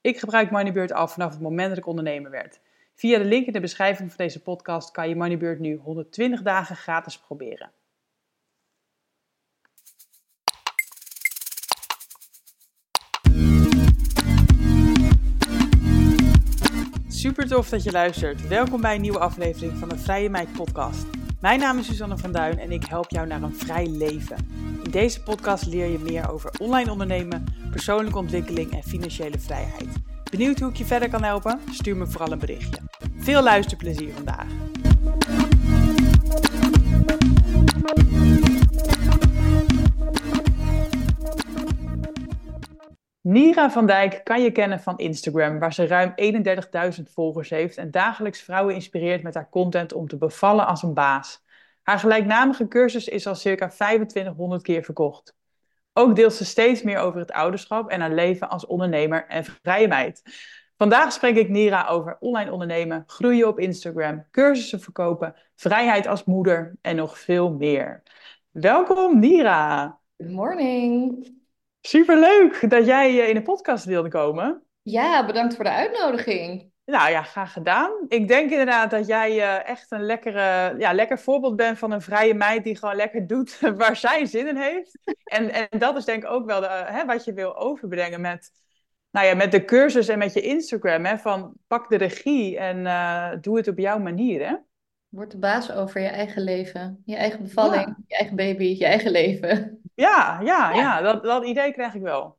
Ik gebruik Moneybird al vanaf het moment dat ik ondernemer werd. Via de link in de beschrijving van deze podcast kan je Moneybird nu 120 dagen gratis proberen. Super tof dat je luistert. Welkom bij een nieuwe aflevering van de Vrije Meid podcast. Mijn naam is Susanne van Duin en ik help jou naar een vrij leven. In deze podcast leer je meer over online ondernemen, persoonlijke ontwikkeling en financiële vrijheid. Benieuwd hoe ik je verder kan helpen? Stuur me vooral een berichtje. Veel luisterplezier vandaag. Nira van Dijk kan je kennen van Instagram, waar ze ruim 31.000 volgers heeft en dagelijks vrouwen inspireert met haar content om te bevallen als een baas. Haar gelijknamige cursus is al circa 2500 keer verkocht. Ook deelt ze steeds meer over het ouderschap en haar leven als ondernemer en vrije meid. Vandaag spreek ik Nira over online ondernemen, groeien op Instagram, cursussen verkopen, vrijheid als moeder en nog veel meer. Welkom Nira. Good morning. Superleuk dat jij eh, in de podcast wilde komen. Ja, bedankt voor de uitnodiging. Nou ja, graag gedaan. Ik denk inderdaad dat jij uh, echt een lekkere, ja, lekker voorbeeld bent van een vrije meid die gewoon lekker doet waar zij zin in heeft. En, en dat is denk ik ook wel de, uh, hè, wat je wil overbrengen met, nou ja, met de cursus en met je Instagram. Hè, van pak de regie en uh, doe het op jouw manier. Hè? Word de baas over je eigen leven, je eigen bevalling, ja. je eigen baby, je eigen leven. Ja, ja, ja. ja dat, dat idee krijg ik wel.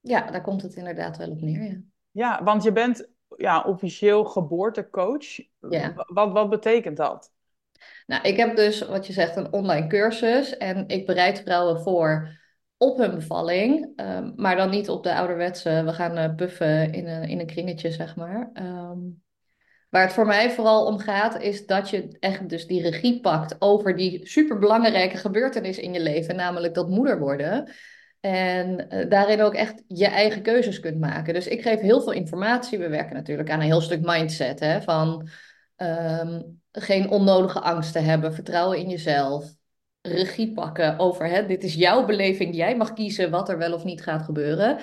Ja, daar komt het inderdaad wel op neer, ja. Ja, want je bent ja, officieel geboortecoach. Ja. Wat, wat betekent dat? Nou, ik heb dus, wat je zegt, een online cursus. En ik bereid vrouwen voor op hun bevalling. Um, maar dan niet op de ouderwetse, we gaan uh, puffen in een, in een kringetje, zeg maar. Um, waar het voor mij vooral om gaat, is dat je echt dus die regie pakt over die superbelangrijke gebeurtenis in je leven. Namelijk dat moeder worden. En uh, daarin ook echt je eigen keuzes kunt maken. Dus ik geef heel veel informatie. We werken natuurlijk aan een heel stuk mindset. Hè, van um, geen onnodige angsten hebben, vertrouwen in jezelf. Regie pakken over hè, dit is jouw beleving. Jij mag kiezen wat er wel of niet gaat gebeuren.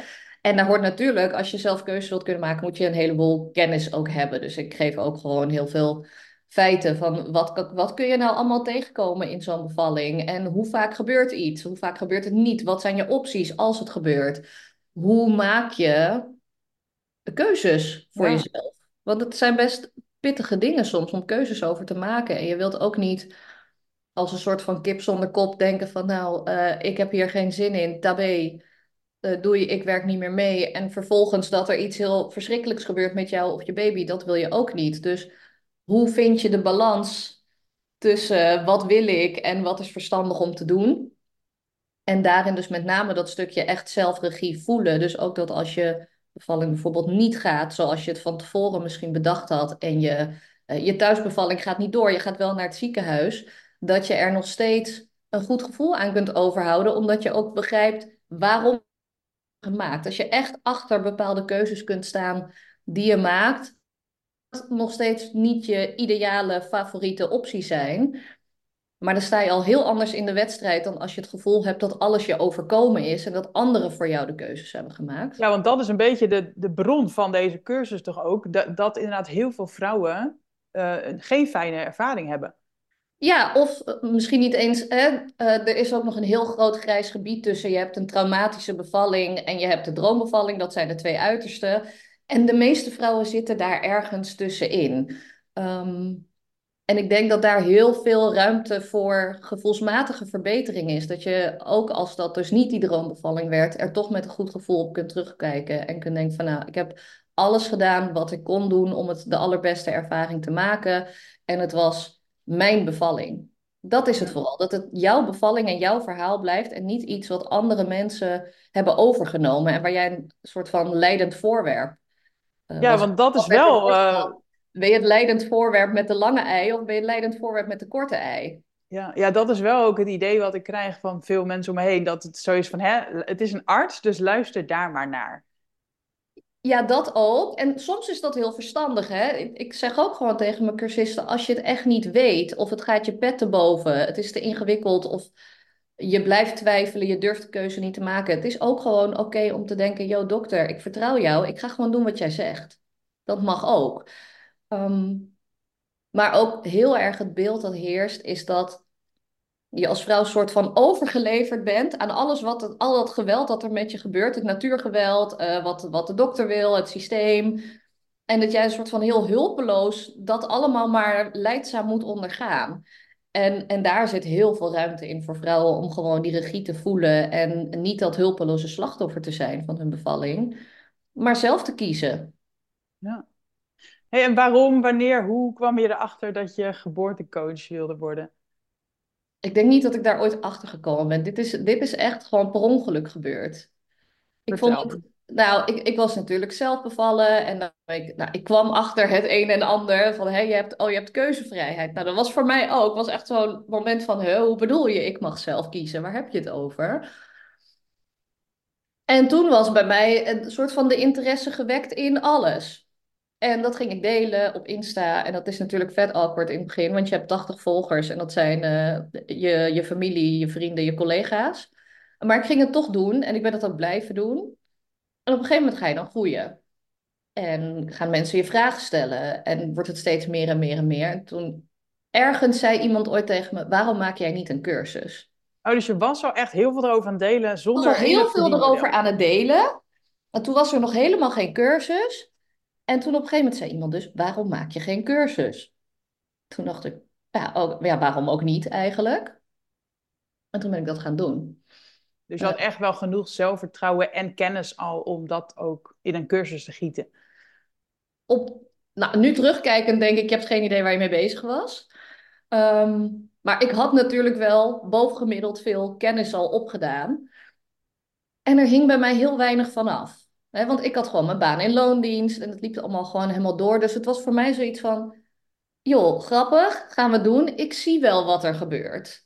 En daar hoort natuurlijk, als je zelf keuzes wilt kunnen maken, moet je een heleboel kennis ook hebben. Dus ik geef ook gewoon heel veel feiten van wat, wat kun je nou allemaal tegenkomen in zo'n bevalling en hoe vaak gebeurt iets, hoe vaak gebeurt het niet, wat zijn je opties als het gebeurt, hoe maak je keuzes voor ja. jezelf. Want het zijn best pittige dingen soms om keuzes over te maken en je wilt ook niet als een soort van kip zonder kop denken van nou, uh, ik heb hier geen zin in, tabé. Uh, doe je, ik werk niet meer mee. En vervolgens dat er iets heel verschrikkelijks gebeurt met jou of je baby, dat wil je ook niet. Dus hoe vind je de balans tussen wat wil ik en wat is verstandig om te doen? En daarin dus met name dat stukje echt zelfregie voelen. Dus ook dat als je bevalling bijvoorbeeld niet gaat zoals je het van tevoren misschien bedacht had en je, uh, je thuisbevalling gaat niet door, je gaat wel naar het ziekenhuis, dat je er nog steeds een goed gevoel aan kunt overhouden, omdat je ook begrijpt waarom gemaakt. Als je echt achter bepaalde keuzes kunt staan die je maakt, nog steeds niet je ideale favoriete optie zijn. Maar dan sta je al heel anders in de wedstrijd dan als je het gevoel hebt dat alles je overkomen is en dat anderen voor jou de keuzes hebben gemaakt. Ja, want dat is een beetje de, de bron van deze cursus toch ook, dat, dat inderdaad heel veel vrouwen uh, geen fijne ervaring hebben. Ja, of misschien niet eens. Hè? Uh, er is ook nog een heel groot grijs gebied tussen. Je hebt een traumatische bevalling en je hebt de droombevalling. Dat zijn de twee uitersten. En de meeste vrouwen zitten daar ergens tussenin. Um, en ik denk dat daar heel veel ruimte voor gevoelsmatige verbetering is. Dat je ook als dat dus niet die droombevalling werd, er toch met een goed gevoel op kunt terugkijken. En kunt denken van nou, ik heb alles gedaan wat ik kon doen om het de allerbeste ervaring te maken. En het was mijn bevalling. Dat is het vooral. Dat het jouw bevalling en jouw verhaal blijft en niet iets wat andere mensen hebben overgenomen en waar jij een soort van leidend voorwerp uh, ja, want dat is wel. Uh, ben je het leidend voorwerp met de lange ei of ben je het leidend voorwerp met de korte ei? Ja, ja, dat is wel ook het idee wat ik krijg van veel mensen om me heen. Dat het zo is van, hè, het is een arts, dus luister daar maar naar. Ja, dat ook. En soms is dat heel verstandig. Hè? Ik, zeg ook gewoon tegen mijn cursisten: als je het echt niet weet, of het gaat je pet te boven, het is te ingewikkeld, of je blijft twijfelen, je durft de keuze niet te maken. Het is ook gewoon oké om te denken: yo, dokter, ik vertrouw jou, ik ga gewoon doen wat jij zegt. Dat mag ook. Ehm, maar ook heel erg het beeld dat heerst, is dat je als vrouw soort van overgeleverd bent aan alles wat het, al dat geweld dat er met je gebeurt, het natuurgeweld, uh, wat, wat de dokter wil, het systeem. En dat jij een soort van heel hulpeloos dat allemaal maar leidzaam moet ondergaan. En, en daar zit heel veel ruimte in voor vrouwen om gewoon die regie te voelen en niet dat hulpeloze slachtoffer te zijn van hun bevalling, maar zelf te kiezen. Ja. En waarom, wanneer, hoe kwam je erachter dat je geboortecoach wilde worden? Ik denk niet dat ik daar ooit achter gekomen ben. Dit is, dit is echt gewoon per ongeluk gebeurd. Ik vond het, nou, ik, ik was natuurlijk zelf bevallen en dan, ik, nou, ik kwam achter het een en ander van, hé, je hebt, oh, je hebt keuzevrijheid. Nou, dat was voor mij ook, was echt zo'n moment van, hoe bedoel je, ik mag zelf kiezen, waar heb je het over? En toen was bij mij een soort van de interesse gewekt in alles. En dat ging ik delen op Insta. En dat is natuurlijk vet awkward in het begin, want je hebt 80 volgers en dat zijn uh, je, je familie, je vrienden, je collega's. Maar ik ging het toch doen en ik ben dat ook blijven doen. En op een gegeven moment ga je dan groeien. En gaan mensen je vragen stellen en wordt het steeds meer en meer en meer. En toen ergens zei iemand ooit tegen me: waarom maak jij niet een cursus? Oh, dus je was al echt heel veel erover aan het delen zonder. Ik was al heel veel erover aan het delen. En toen was er nog helemaal geen cursus. En toen op een gegeven moment zei iemand dus, waarom maak je geen cursus? Toen dacht ik, ja, ook, ja waarom ook niet eigenlijk? En toen ben ik dat gaan doen. Dus je had echt wel genoeg zelfvertrouwen en kennis al om dat ook in een cursus te gieten? Op, nou, nu terugkijkend denk ik, je hebt geen idee waar je mee bezig was. Ehm, maar ik had natuurlijk wel bovengemiddeld veel kennis al opgedaan. En er hing bij mij heel weinig van af want ik had gewoon mijn baan in loondienst en het liep allemaal gewoon helemaal door. Dus het was voor mij zoiets van, joh, grappig, gaan we doen. Ik zie wel wat er gebeurt.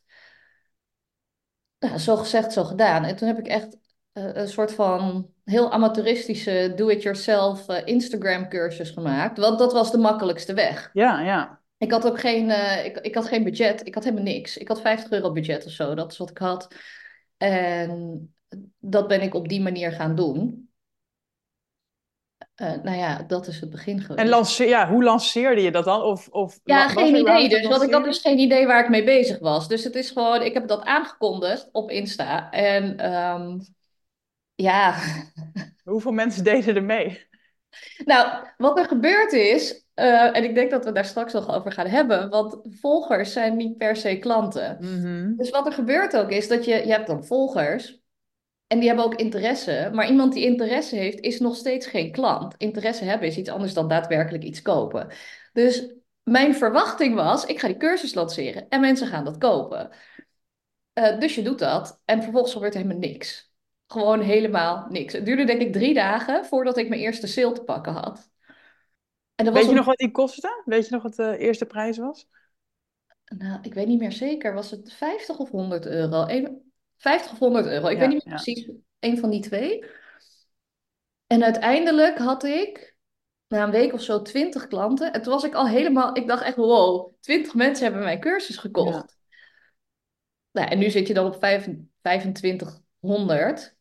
Nou, zo gezegd, zo gedaan. En toen heb ik echt uh, een soort van heel amateuristische do-it-yourself uh, Instagram cursus gemaakt. Want dat was de makkelijkste weg. Ja, ja. Ik had ook geen, uh, ik, ik had geen budget. Ik had helemaal niks. Ik had 50 euro budget of zo. Dat is wat ik had. En dat ben ik op die manier gaan doen. Uh, nou ja, dat is het begin geweest. En lanceer, ja, hoe lanceerde je dat dan? Of, of ja, geen idee. Dus, want ik had dus geen idee waar ik mee bezig was. Dus het is gewoon, ik heb dat aangekondigd op Insta. En um, ja. Hoeveel mensen deden er mee? Nou, wat er gebeurd is, uh, en ik denk dat we daar straks nog over gaan hebben, want volgers zijn niet per se klanten. Mm -hmm. Dus wat er gebeurt ook is dat je, je hebt dan volgers en die hebben ook interesse. Maar iemand die interesse heeft, is nog steeds geen klant. Interesse hebben is iets anders dan daadwerkelijk iets kopen. Dus mijn verwachting was, ik ga die cursus lanceren en mensen gaan dat kopen. Uh, dus je doet dat en vervolgens gebeurt helemaal niks. Gewoon helemaal niks. Het duurde denk ik drie dagen voordat ik mijn eerste sale te pakken had. En dat weet je nog wat die kostte? Weet je nog wat de eerste prijs was? Nou, ik weet niet meer zeker. Was het 50 of 100 euro? Even 50 of 100 euro. Ik weet niet meer precies, een van die twee. En uiteindelijk had ik na een week of zo 20 klanten. En toen was ik al helemaal, ik dacht echt, wow, 20 mensen hebben mijn cursus gekocht. Nou, en nu zit je dan op 2500.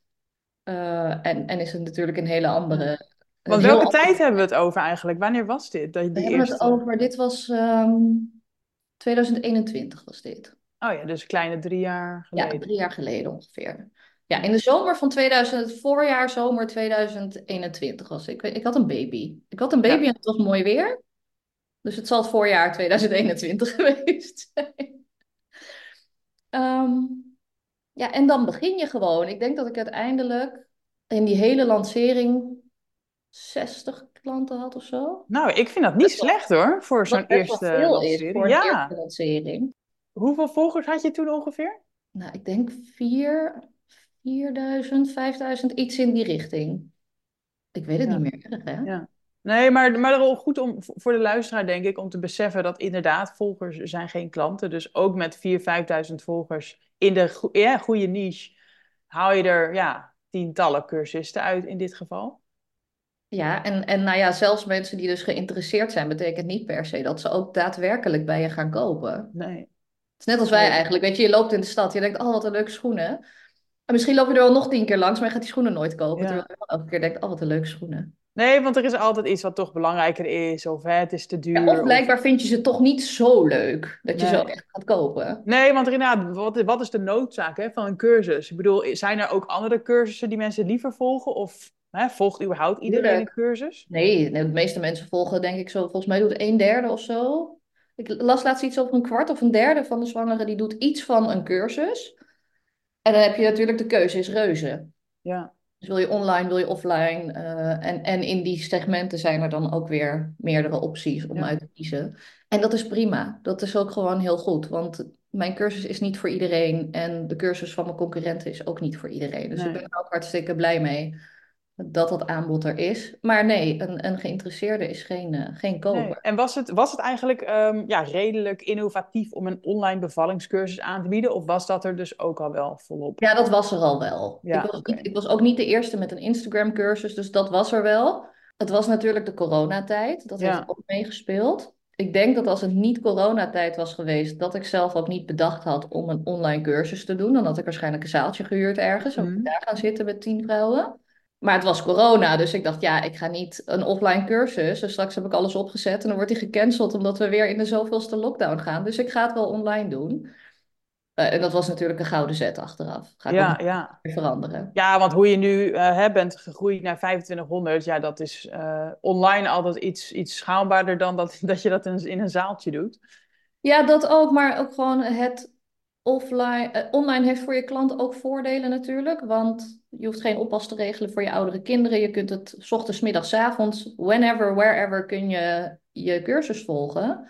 Uh, en, en is het natuurlijk een hele andere. Want welke tijd hebben we het over eigenlijk? Wanneer was dit? Dat, die we hebben het over, dit was um, ehm, 2021 was dit. Oh ja, dus kleine drie jaar geleden. Ja, drie jaar geleden ongeveer. Ja, in de zomer van 2000, voorjaar, zomer 2021 was ik. Ik had een baby. Ik had een baby en het was mooi weer. Dus het zal het voorjaar 2021 geweest zijn. Ehm, ja, en dan begin je gewoon. Ik denk dat ik uiteindelijk in die hele lancering 60 klanten had of zo. Nou, ik vind dat niet slecht hoor, voor zo'n eerste lancering. voor ja. eerste lancering. Hoeveel volgers had je toen ongeveer? Nou, ik denk 4, 4000, 5000, iets in die richting. Ik weet het niet meer, hè? Ja. Nee, maar, maar wel goed om voor de luisteraar, denk ik, om te beseffen dat inderdaad volgers zijn geen klanten. Dus ook met 4.000, 5.000 volgers in de go ja, goede niche haal je er ja, tientallen cursisten uit in dit geval. Ja, en, en nou ja, zelfs mensen die dus geïnteresseerd zijn, betekent niet per se dat ze ook daadwerkelijk bij je gaan kopen. Nee. Het is net als wij eigenlijk. Weet je, je loopt in de stad, je denkt, oh, wat een leuke schoenen. En misschien loop je er wel nog tien keer langs, maar je gaat die schoenen nooit kopen. Ja. Terwijl je elke keer denkt, oh, wat een leuke schoenen. Nee, want er is altijd iets wat toch belangrijker is. Of hè, het is te duur. Ja, of of- blijkbaar vind je ze toch niet zo leuk dat je ze ook echt gaat kopen. Nee, want inderdaad, wat, wat is de noodzaak hè, van een cursus? Ik bedoel, zijn er ook andere cursussen die mensen liever volgen? Of hè, volgt überhaupt iedereen Tuurlijk. een cursus? Nee, nee, de meeste mensen volgen denk ik zo, volgens mij doet een derde of zo. Ik las laatst iets over een kwart of een derde van de zwangeren die doet iets van een cursus. En dan heb je natuurlijk de keuze is reuze. Ja, Dus wil je online, wil je offline. eh, en, en in die segmenten zijn er dan ook weer meerdere opties om Ja. uit te kiezen. En dat is prima. Dat is ook gewoon heel goed. Want mijn cursus is niet voor iedereen. En de cursus van mijn concurrenten is ook niet voor iedereen. Dus ik ben er ook hartstikke blij mee dat dat aanbod er is. Maar nee, een, een geïnteresseerde is geen, eh, geen koper. nee. En was het, was het eigenlijk ehm, ja, redelijk innovatief om een online bevallingscursus aan te bieden? Of was dat er dus ook al wel volop? Ja, dat was er al wel. Ja, ik, was ik was ook niet de eerste met een Instagram-cursus, dus dat was er wel. Het was natuurlijk de coronatijd, dat Ja. heeft ook meegespeeld. Ik denk dat als het niet coronatijd was geweest, dat ik zelf ook niet bedacht had om een online cursus te doen. Dan had ik waarschijnlijk een zaaltje gehuurd ergens, en Mhm. daar gaan zitten met tien vrouwen. Maar het was corona, dus ik dacht, ja, ik ga niet een offline cursus. Dus straks heb ik alles opgezet en dan wordt die gecanceld omdat we weer in de zoveelste lockdown gaan. Dus ik ga het wel online doen. Eh, en dat was natuurlijk een gouden zet achteraf. Ga ik ook Ja, ja. veranderen. Ja, want hoe je nu eh, hè, bent gegroeid naar 2500, ja, dat is eh, online altijd iets, iets schaalbaarder dan dat, dat je dat in, in een zaaltje doet. Ja, dat ook, maar ook gewoon het offline. eh, online heeft voor je klant ook voordelen natuurlijk, want je hoeft geen oppas te regelen voor je oudere kinderen. Je kunt het 's ochtends, middags, avonds, whenever, wherever kun je je cursus volgen.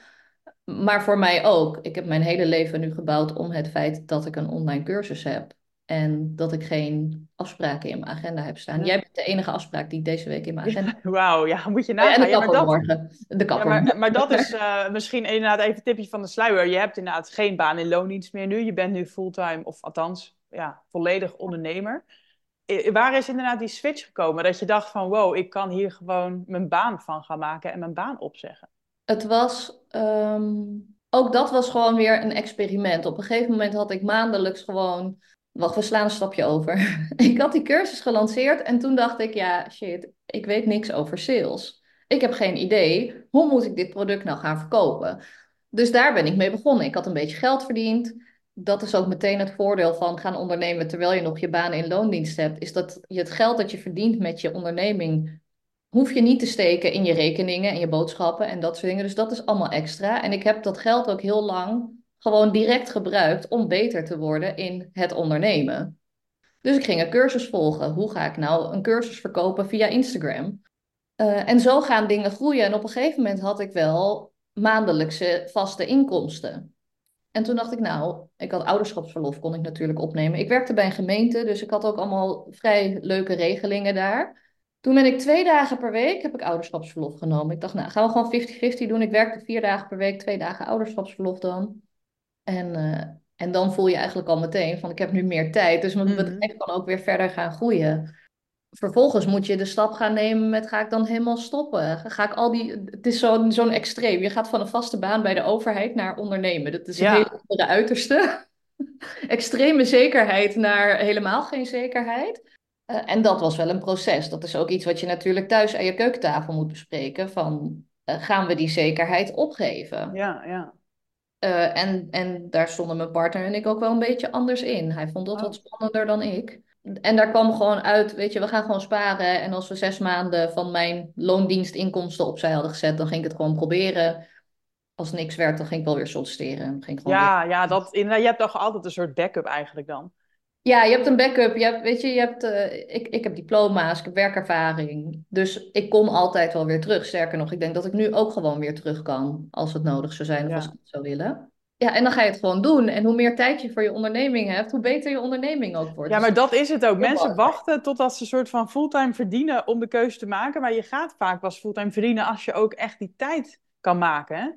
Maar voor mij ook. Ik heb mijn hele leven nu gebouwd om het feit dat ik een online cursus heb. En dat ik geen afspraken in mijn agenda heb staan. Ja. Jij bent de enige afspraak die ik deze week in mijn agenda heb. Wauw, ja, moet je Oh nagaan. Ja, maar dat, morgen. De kapper maar, maar dat is eh, misschien inderdaad even een tipje van de sluier. Je hebt inderdaad geen baan in loondienst meer nu. Je bent nu fulltime, of althans, ja, volledig ondernemer. Waar is inderdaad die switch gekomen? Dat je dacht van, wow, ik kan hier gewoon mijn baan van gaan maken en mijn baan opzeggen. Het was, ehm, ook dat was gewoon weer een experiment. Op een gegeven moment had ik maandelijks gewoon, wacht, we slaan een stapje over. Ik had die cursus gelanceerd en toen dacht ik, ja, shit, ik weet niks over sales. Ik heb geen idee, hoe moet ik dit product nou gaan verkopen? Dus daar ben ik mee begonnen. Ik had een beetje geld verdiend. Dat is ook meteen het voordeel van gaan ondernemen terwijl je nog je baan in loondienst hebt, is dat je het geld dat je verdient met je onderneming hoef je niet te steken in je rekeningen en je boodschappen en dat soort dingen. Dus dat is allemaal extra. En ik heb dat geld ook heel lang gewoon direct gebruikt om beter te worden in het ondernemen. Dus ik ging een cursus volgen. Hoe ga ik nou een cursus verkopen via Instagram? Eh, en zo gaan dingen groeien. En op een gegeven moment had ik wel maandelijkse vaste inkomsten. En toen dacht ik, nou, ik had ouderschapsverlof, kon ik natuurlijk opnemen. Ik werkte bij een gemeente, dus ik had ook allemaal vrij leuke regelingen daar. Toen ben ik twee dagen per week, heb ik ouderschapsverlof genomen. Ik dacht, nou, gaan we gewoon 50-50 doen. Ik werkte vier dagen per week, twee dagen ouderschapsverlof dan. En, eh, en dan voel je eigenlijk al meteen van, ik heb nu meer tijd. Dus mijn Mhm. bedrijf kan ook weer verder gaan groeien. Vervolgens moet je de stap gaan nemen met, ga ik dan helemaal stoppen? Ga ik al die, het is zo'n zo'n extreem. Je gaat van een vaste baan bij de overheid naar ondernemen. Dat is een Ja. hele andere uiterste. Extreme zekerheid naar helemaal geen zekerheid. Eh, en dat was wel een proces. Dat is ook iets wat je natuurlijk thuis aan je keukentafel moet bespreken. Van, eh, gaan we die zekerheid opgeven? Ja, ja. Eh, en, en daar stonden mijn partner en ik ook wel een beetje anders in. Hij vond dat Oh. wat spannender dan ik. En daar kwam gewoon uit, weet je, we gaan gewoon sparen. En als we zes maanden van mijn loondienstinkomsten opzij hadden gezet, dan ging ik het gewoon proberen. Als niks werd, dan ging ik wel weer solliciteren. Ging ik weer- Ja, ja dat, je hebt toch altijd een soort backup eigenlijk dan. Ja, je hebt een backup. Je hebt, weet je, je hebt, eh, ik, ik heb diploma's, ik heb werkervaring. Dus ik kon altijd wel weer terug. Sterker nog, ik denk dat ik nu ook gewoon weer terug kan. Als het nodig zou zijn of Ja. als ik het zou willen. Ja, en dan ga je het gewoon doen. En hoe meer tijd je voor je onderneming hebt, hoe beter je onderneming ook wordt. Ja, Dus maar dat is het ook. Mensen wachten totdat ze een soort van fulltime verdienen om de keuze te maken. Maar je gaat vaak pas fulltime verdienen als je ook echt die tijd kan maken. Hè?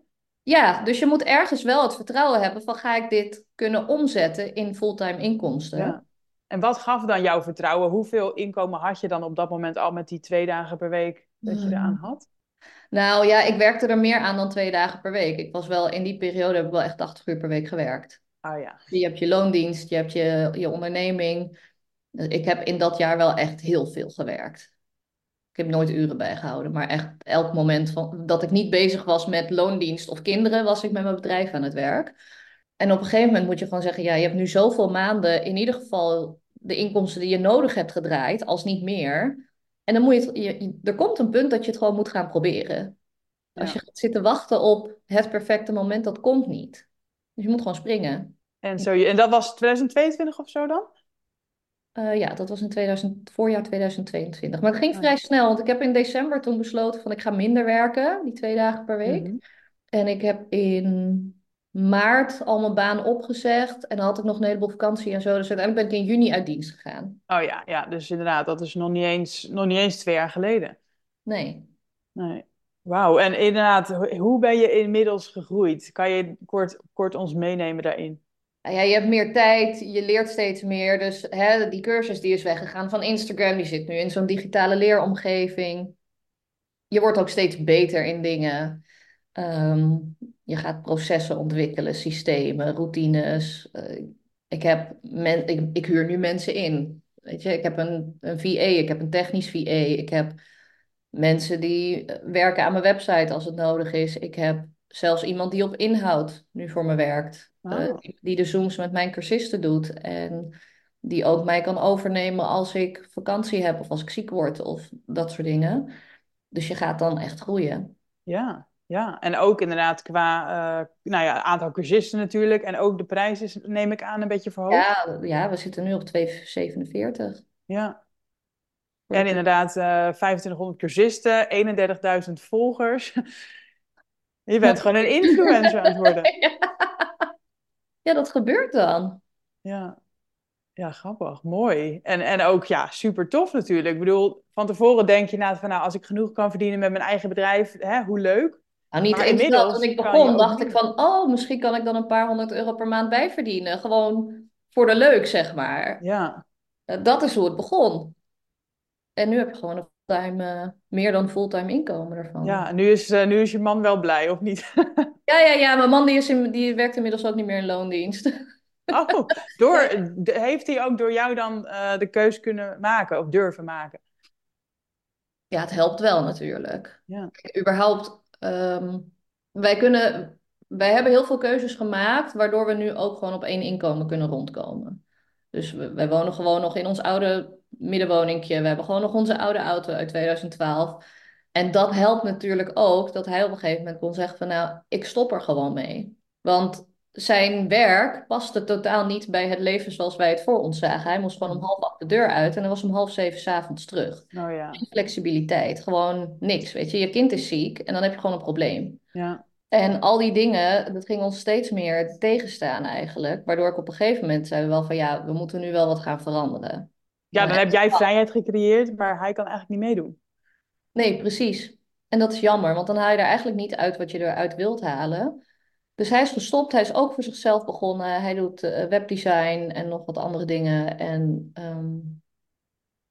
Ja, dus je moet ergens wel het vertrouwen hebben van ga ik dit kunnen omzetten in fulltime inkomsten. Ja. En wat gaf dan jouw vertrouwen? Hoeveel inkomen had je dan op dat moment al met die twee dagen per week dat je eraan had? Nou ja, ik werkte er meer aan dan twee dagen per week. Ik was wel in die periode heb ik wel echt 80 uur per week gewerkt. Oh ja. Je hebt je loondienst, je hebt je, je onderneming. Ik heb in dat jaar wel echt heel veel gewerkt. Ik heb nooit uren bijgehouden, maar echt elk moment van, dat ik niet bezig was met loondienst of kinderen, was ik met mijn bedrijf aan het werk. En op een gegeven moment moet je gewoon zeggen, ja, je hebt nu zoveel maanden in ieder geval de inkomsten die je nodig hebt gedraaid, als niet meer. En dan moet je, het, je er komt een punt dat je het gewoon moet gaan proberen. Als je gaat zitten wachten op het perfecte moment, dat komt niet. Dus je moet gewoon springen. En, zo, en dat was 2022 of zo dan? Eh, ja, dat was in 2000, voorjaar 2022. Maar het ging Ah. vrij snel, want ik heb in december toen besloten van ik ga minder werken, die twee dagen per week. Mhm. En ik heb in maart al mijn baan opgezegd en dan had ik nog een heleboel vakantie en zo. Dus uiteindelijk ben ik in juni uit dienst gegaan. Oh ja, ja, dus inderdaad, dat is nog niet eens, nog niet eens twee jaar geleden. Nee. Nee. Wauw, en inderdaad, ho- hoe ben je inmiddels gegroeid? Kan je kort, kort ons meenemen daarin? Nou ja, je hebt meer tijd, je leert steeds meer. Dus hè, die cursus die is weggegaan van Instagram, die zit nu in zo'n digitale leeromgeving. Je wordt ook steeds beter in dingen. Ehm, je gaat processen ontwikkelen, systemen, routines. Eh, ik, heb ik, ik huur nu mensen in. Weet je, ik heb een, een VA, ik heb een technisch VA, ik heb mensen die eh, werken aan mijn website als het nodig is. Ik heb zelfs iemand die op inhoud nu voor me werkt. Eh, Oh. die, de Zooms met mijn cursisten doet. En die ook mij kan overnemen als ik vakantie heb of als ik ziek word of dat soort dingen. Dus je gaat dan echt groeien. Ja, ja. En ook inderdaad qua eh, nou ja, aantal cursisten natuurlijk. En ook de prijs is, neem ik aan, een beetje verhoogd. Ja, ja, we zitten nu op 2,47. Ja. En inderdaad, eh 2500 cursisten, 31.000 volgers. Je bent gewoon een influencer aan het worden. Ja, dat gebeurt dan. Ja, ja grappig. Mooi. En, en ook ja, super tof natuurlijk. Ik bedoel, van tevoren denk je nou van nou, als ik genoeg kan verdienen met mijn eigen bedrijf, hè, hoe leuk. Nou, niet Maar eens dat. Toen ik begon, dacht ik van, oh, misschien kan ik dan een paar honderd euro per maand bijverdienen. Gewoon voor de leuk, zeg maar. Ja, Eh, Dat is hoe het begon. En nu heb je gewoon een eh, meer dan fulltime inkomen ervan. ja. En nu is, eh, nu is je man wel blij, of niet? ja, ja, ja. Mijn man die is in, die werkt inmiddels ook niet meer in loondienst. Oh, door, heeft hij ook door jou dan eh, de keus kunnen maken of durven maken? Ja, het helpt wel natuurlijk. Ja. Kijk, überhaupt, ehm, wij kunnen, wij hebben heel veel keuzes gemaakt, waardoor we nu ook gewoon op één inkomen kunnen rondkomen. Dus we, wij wonen gewoon nog in ons oude middenwoningje. We hebben gewoon nog onze oude auto uit 2012. En dat helpt natuurlijk ook dat hij op een gegeven moment kon zeggen van nou, ik stop er gewoon mee. Want zijn werk paste totaal niet bij het leven zoals wij het voor ons zagen. Hij moest gewoon om half acht de deur uit en hij was om half zeven 's avonds terug. Nou ja, Geen flexibiliteit, gewoon niks, weet je. Je kind is ziek en dan heb je gewoon een probleem. ja, En al die dingen, dat ging ons steeds meer tegenstaan eigenlijk. Waardoor ik op een gegeven moment zei wel van ja, we moeten nu wel wat gaan veranderen. Ja, dan heb jij vrijheid gecreëerd, maar hij kan eigenlijk niet meedoen. Nee, precies. En dat is jammer, want dan haal je er eigenlijk niet uit wat je eruit wilt halen. Dus hij is gestopt, hij is ook voor zichzelf begonnen. Hij doet eh, webdesign en nog wat andere dingen. En ehm,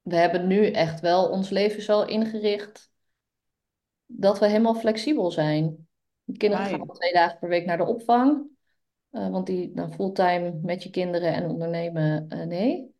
we hebben nu echt wel ons leven zo ingericht dat we helemaal flexibel zijn. De kinderen gaan twee dagen per week naar de opvang. Eh, want die dan fulltime met je kinderen en ondernemen, eh, nee.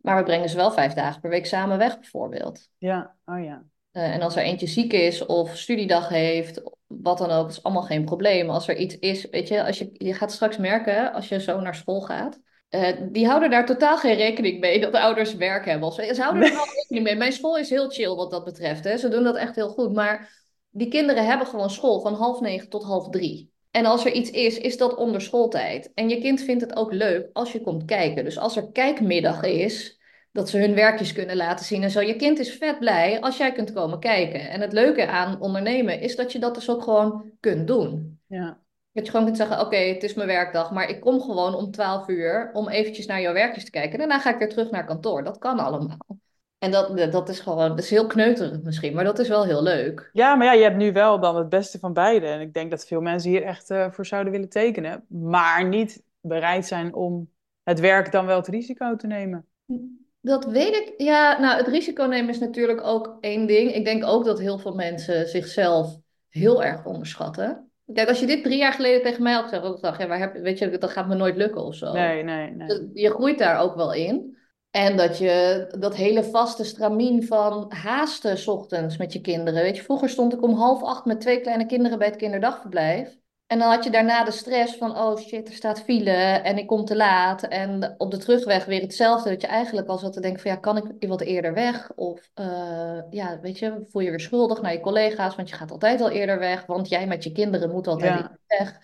Maar we brengen ze wel vijf dagen per week samen weg, bijvoorbeeld. Ja, oh ja. Eh, en als er eentje ziek is of studiedag heeft, wat dan ook, is allemaal geen probleem. Als er iets is, weet je, als je, je gaat straks merken als je zo naar school gaat. eh, die houden daar totaal geen rekening mee dat de ouders werk hebben. Of zo. Ze houden er wel rekening mee. Mijn school is heel chill wat dat betreft. Hè. Ze doen dat echt heel goed. Maar die kinderen hebben gewoon school van half negen tot half drie. En als er iets is, is dat onder schooltijd. En je kind vindt het ook leuk als je komt kijken. Dus als er kijkmiddag is, dat ze hun werkjes kunnen laten zien en zo. Je kind is vet blij als jij kunt komen kijken. En het leuke aan ondernemen is dat je dat dus ook gewoon kunt doen. Ja, Dat je gewoon kunt zeggen, oké, het is mijn werkdag, maar ik kom gewoon om 12 uur om eventjes naar jouw werkjes te kijken. Daarna ga ik weer terug naar kantoor. Dat kan allemaal. En dat, dat is gewoon, dat is heel kneuterig misschien, maar dat is wel heel leuk. Ja, maar ja, je hebt nu wel dan het beste van beide. En ik denk dat veel mensen hier echt eh, voor zouden willen tekenen. Maar niet bereid zijn om het werk dan wel het risico te nemen. Dat weet ik. Ja, nou, het risico nemen is natuurlijk ook één ding. Ik denk ook dat heel veel mensen zichzelf heel erg onderschatten. Kijk, als je dit drie jaar geleden tegen mij had gezegd, had ik gedacht, ja, waar heb, weet je, dat gaat me nooit lukken of zo. Nee, nee, nee. Dus Je groeit daar ook wel in. En dat je dat hele vaste stramien van haasten 's ochtends met je kinderen. Weet je, vroeger stond ik om half acht met twee kleine kinderen bij het kinderdagverblijf. En dan had je daarna de stress van, oh shit, er staat file en ik kom te laat. En op de terugweg weer hetzelfde. Dat je eigenlijk al zat te denken van, ja, kan ik wat eerder weg? Of, eh, ja, weet je, voel je weer schuldig naar je collega's, want je gaat altijd al eerder weg. Want jij met je kinderen moet altijd Ja. weg.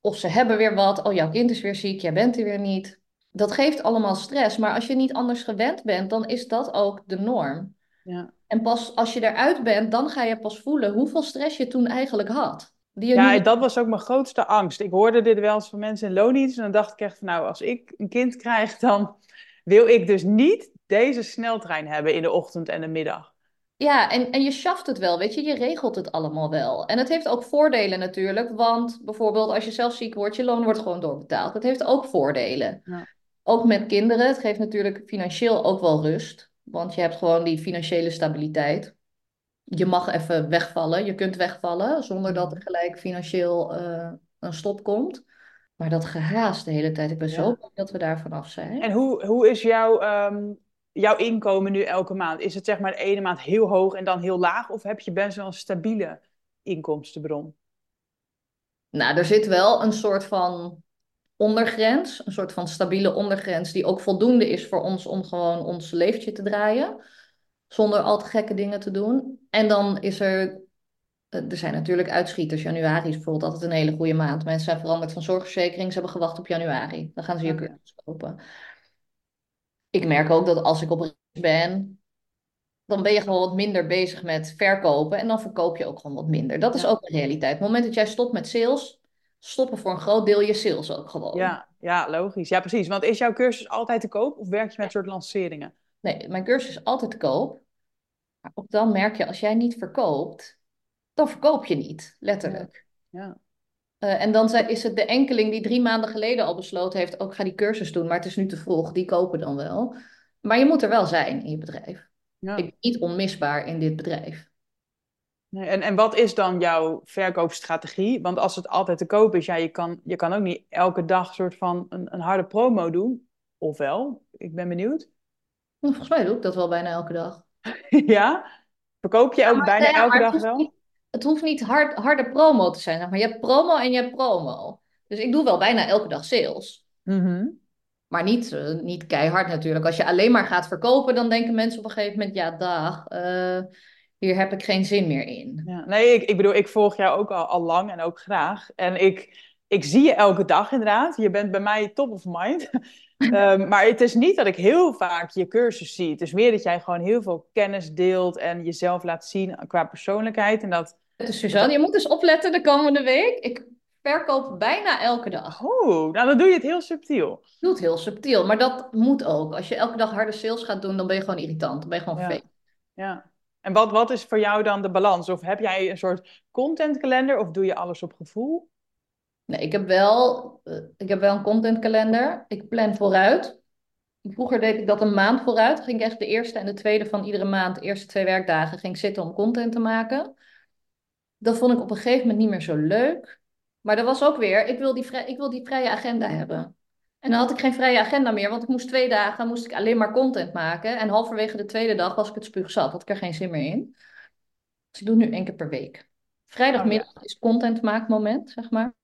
Of ze hebben weer wat, oh, jouw kind is weer ziek, jij bent er weer niet. Dat geeft allemaal stress. Maar als je niet anders gewend bent, dan is dat ook de norm. Ja. En pas als je eruit bent, dan ga je pas voelen hoeveel stress je toen eigenlijk had. Die Ja, nu dat was ook mijn grootste angst. Ik hoorde dit wel eens van mensen in loondienst. En dan dacht ik echt van, nou, als ik een kind krijg, dan wil ik dus niet deze sneltrein hebben in de ochtend en de middag. Ja, en, en je schaft het wel, weet je, je regelt het allemaal wel. En het heeft ook voordelen natuurlijk, want bijvoorbeeld als je zelf ziek wordt, je loon wordt gewoon doorbetaald. Dat heeft ook voordelen. Ja. Ook met kinderen, het geeft natuurlijk financieel ook wel rust, want je hebt gewoon die financiële stabiliteit. Je mag even wegvallen, je kunt wegvallen zonder dat er gelijk financieel eh, een stop komt. Maar dat gehaast de hele tijd, ik ben zo blij dat we daar vanaf zijn. En hoe, hoe is jouw, ehm, jouw inkomen nu elke maand? Is het zeg maar de ene maand heel hoog en dan heel laag? Of heb je best wel een stabiele inkomstenbron? Nou, er zit wel een soort van ondergrens, een soort van stabiele ondergrens, die ook voldoende is voor ons om gewoon ons leventje te draaien, zonder al te gekke dingen te doen. En dan is er, eh, er zijn natuurlijk uitschieters. Januari is bijvoorbeeld altijd een hele goede maand. Mensen zijn veranderd van zorgverzekering, ze hebben gewacht op januari. Dan gaan ze je cursus kopen. Ik merk ook dat als ik op reis ben, dan ben je gewoon wat minder bezig met verkopen en dan verkoop je ook gewoon wat minder. Dat is Ja. ook de realiteit. Op het moment dat jij stopt met sales, stoppen voor een groot deel je sales ook gewoon. Ja, ja, logisch. Ja, precies. Want is jouw cursus altijd te koop of werk je met soort lanceringen? Nee, mijn cursus is altijd te koop. Maar ook dan merk je, als jij niet verkoopt, dan verkoop je niet, letterlijk. Ja. Eh, en dan is het de enkeling die drie maanden geleden al besloten heeft, ook ga die cursus doen, maar het is nu te vroeg, die kopen dan wel. Maar je moet er wel zijn in je bedrijf. Ja. Ik ben niet onmisbaar in dit bedrijf. En, en wat is dan jouw verkoopstrategie? Want als het altijd te koop is, ja, je kan, je kan ook niet elke dag soort van een, een harde promo doen. Of wel? Ik ben benieuwd. Nou, Volgens mij doe ik dat wel bijna elke dag. Ja? Verkoop je ook bijna elke het dag wel? niet- Het hoeft niet hard, harde promo te zijn. zeg Maar je hebt promo en je hebt promo. Dus ik doe wel bijna elke dag sales. Mhm. Maar niet, eh, niet keihard natuurlijk. Als je alleen maar gaat verkopen, dan denken mensen op een gegeven moment: ja, dag, eh, hier heb ik geen zin meer in. Ja. Nee, ik, ik bedoel, ik volg jou ook al, al lang en ook graag. En ik, ik zie je elke dag inderdaad. Je bent bij mij top of mind. Ehm, maar het is niet dat ik heel vaak je cursus zie. Het is meer dat jij gewoon heel veel kennis deelt en jezelf laat zien qua persoonlijkheid. En dat, Dus Suzanne, je moet eens opletten de komende week. Ik verkoop bijna elke dag. oh, nou dan doe je het heel subtiel. Ik doe het heel subtiel, maar dat moet ook. Als je elke dag harde sales gaat doen, dan ben je gewoon irritant. Dan ben je gewoon Ja. vervelend. Ja. En wat, wat is voor jou dan de balans? Of heb jij een soort contentkalender of doe je alles op gevoel? Nee, ik heb wel, eh, ik heb wel een contentkalender. Ik plan vooruit. Vroeger deed ik dat een maand vooruit. Ging ik echt de eerste en de tweede van iedere maand, de eerste twee werkdagen, ging zitten om content te maken. Dat vond ik op een gegeven moment niet meer zo leuk. Maar dat was ook weer, ik wil die, ik wil die vrije agenda hebben. En dan had ik geen vrije agenda meer, want ik moest twee dagen moest ik alleen maar content maken. En halverwege de tweede dag was ik het spuug zat, had ik er geen zin meer in. Dus ik doe het nu één keer per week. Vrijdagmiddag is contentmaakmoment, zeg maar.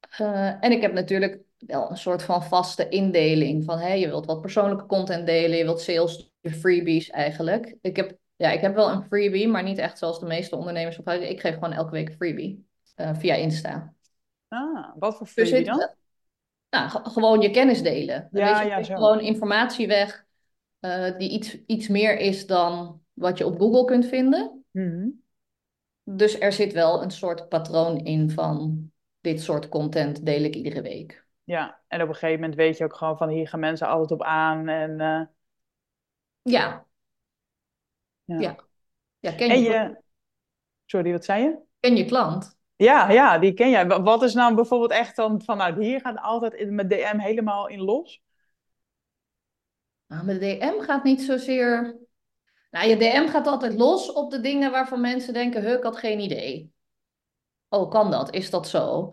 Eh, en ik heb natuurlijk wel een soort van vaste indeling van hè, je wilt wat persoonlijke content delen, je wilt sales, je freebies eigenlijk. Ik heb, ja, ik heb wel een freebie, maar niet echt zoals de meeste ondernemers gebruiken. Ik geef gewoon elke week een freebie eh, via Insta. Ah, wat voor Dus freebie dan? Nou, ge- gewoon je kennis delen. Dan Ja, weet je, ja, geef zo. gewoon informatie weg eh, die iets, iets meer is dan wat je op Google kunt vinden. Mhm. Dus er zit wel een soort patroon in van dit soort content deel ik iedere week. Ja, en op een gegeven moment weet je ook gewoon van hier gaan mensen altijd op aan. En, uh, ja. ja. ja. Ja, ken En je, je... Sorry, wat zei je? ken je klant. Ja, ja, die ken jij. Wa- Wat is nou bijvoorbeeld echt dan van, nou, hier gaat altijd in mijn DM helemaal in los? Nou, mijn DM gaat niet zozeer. Nou, je DM gaat altijd los op de dingen waarvan mensen denken: huh, ik had geen idee. Oh, kan dat? Is dat zo?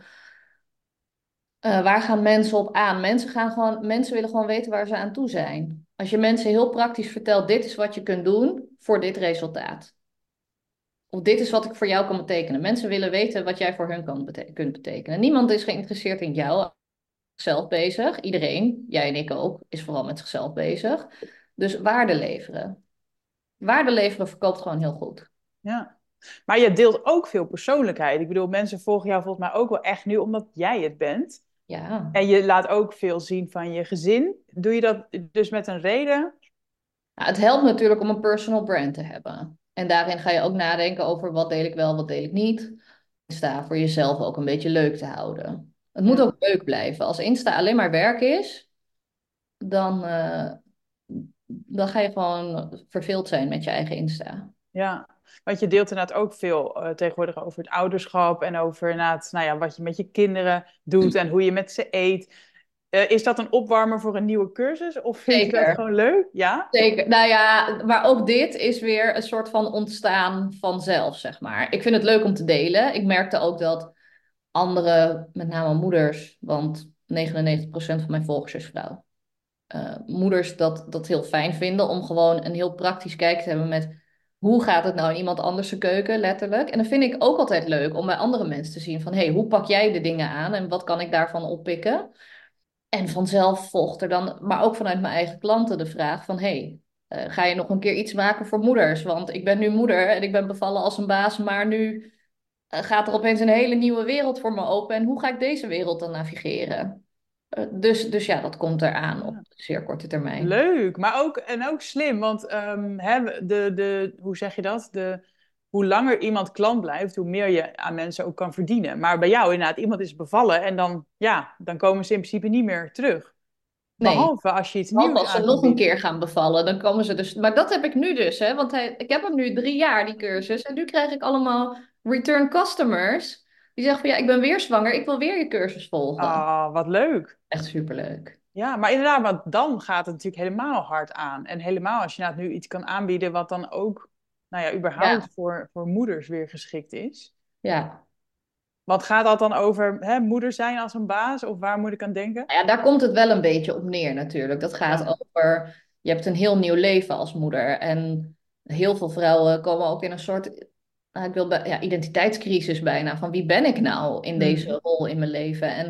Eh, waar gaan mensen op aan? Mensen gaan gewoon, mensen willen gewoon weten waar ze aan toe zijn. Als je mensen heel praktisch vertelt: dit is wat je kunt doen voor dit resultaat. Of dit is wat ik voor jou kan betekenen. Mensen willen weten wat jij voor hun kan bete- kunt betekenen. Niemand is geïnteresseerd in jou, zichzelf bezig. Iedereen, jij en ik ook, is vooral met zichzelf bezig. Dus waarde leveren. Waarde leveren verkoopt gewoon heel goed. Ja. Maar je deelt ook veel persoonlijkheid. Ik bedoel, mensen volgen jou volgens mij ook wel echt nu omdat jij het bent. Ja. En je laat ook veel zien van je gezin. Doe je dat dus met een reden? Nou, het helpt natuurlijk om een personal brand te hebben. En daarin ga je ook nadenken over wat deel ik wel, wat deel ik niet. Insta voor jezelf ook een beetje leuk te houden. Het moet ook leuk blijven. Als Insta alleen maar werk is, dan, eh, dan ga je gewoon verveeld zijn met je eigen Insta. Ja, want je deelt inderdaad ook veel eh, tegenwoordig over het ouderschap en over inderdaad, nou ja, wat je met je kinderen doet en hoe je met ze eet. Eh, is dat een opwarmer voor een nieuwe cursus of vind je dat Zeker. gewoon leuk? Ja? Zeker. Nou ja, maar ook dit is weer een soort van ontstaan vanzelf, zeg maar. Ik vind het leuk om te delen. Ik merkte ook dat andere, met name moeders, want 99% van mijn volgers is vrouw. eh, moeders dat, dat heel fijn vinden om gewoon een heel praktisch kijk te hebben met hoe gaat het nou in iemand anders keuken, letterlijk. En dan vind ik ook altijd leuk om bij andere mensen te zien van hé, hey, hoe pak jij de dingen aan en wat kan ik daarvan oppikken? En vanzelf volgt er dan, maar ook vanuit mijn eigen klanten, de vraag van hé, hey, uh, ga je nog een keer iets maken voor moeders? Want ik ben nu moeder en ik ben bevallen als een baas, maar nu uh, gaat er opeens een hele nieuwe wereld voor me open. En hoe ga ik deze wereld dan navigeren? Uh, dus, dus ja, dat komt eraan op zeer korte termijn. Leuk, maar ook, en ook slim, want um, hè, de, de, hoe zeg je dat? De, hoe langer iemand klant blijft, hoe meer je aan mensen ook kan verdienen. Maar bij jou inderdaad, iemand is bevallen en dan, ja, dan komen ze in principe niet meer terug. Nee. Behalve als je iets nieuws als ze nog een keer gaan bevallen, dan komen ze dus... Maar dat heb ik nu dus, hè. Want hij, ik heb hem nu drie jaar, die cursus. En nu krijg ik allemaal return customers. Die zeggen van, ja, ik ben weer zwanger. Ik wil weer je cursus volgen. Ah, oh, wat leuk. Echt superleuk. Ja, maar inderdaad, want dan gaat het natuurlijk helemaal hard aan. En helemaal als je nou nu iets kan aanbieden wat dan ook, nou ja, überhaupt Ja. Voor, voor moeders weer geschikt is. Ja. Want gaat dat dan over hè, moeder zijn als een baas? Of waar moet ik aan denken? Nou ja, daar komt het wel een beetje op neer natuurlijk. Dat gaat Ja. over, je hebt een heel nieuw leven als moeder. En heel veel vrouwen komen ook in een soort, nou, ik wil bij- ja, identiteitscrisis bijna. Van wie ben ik nou in Mhm. deze rol in mijn leven? En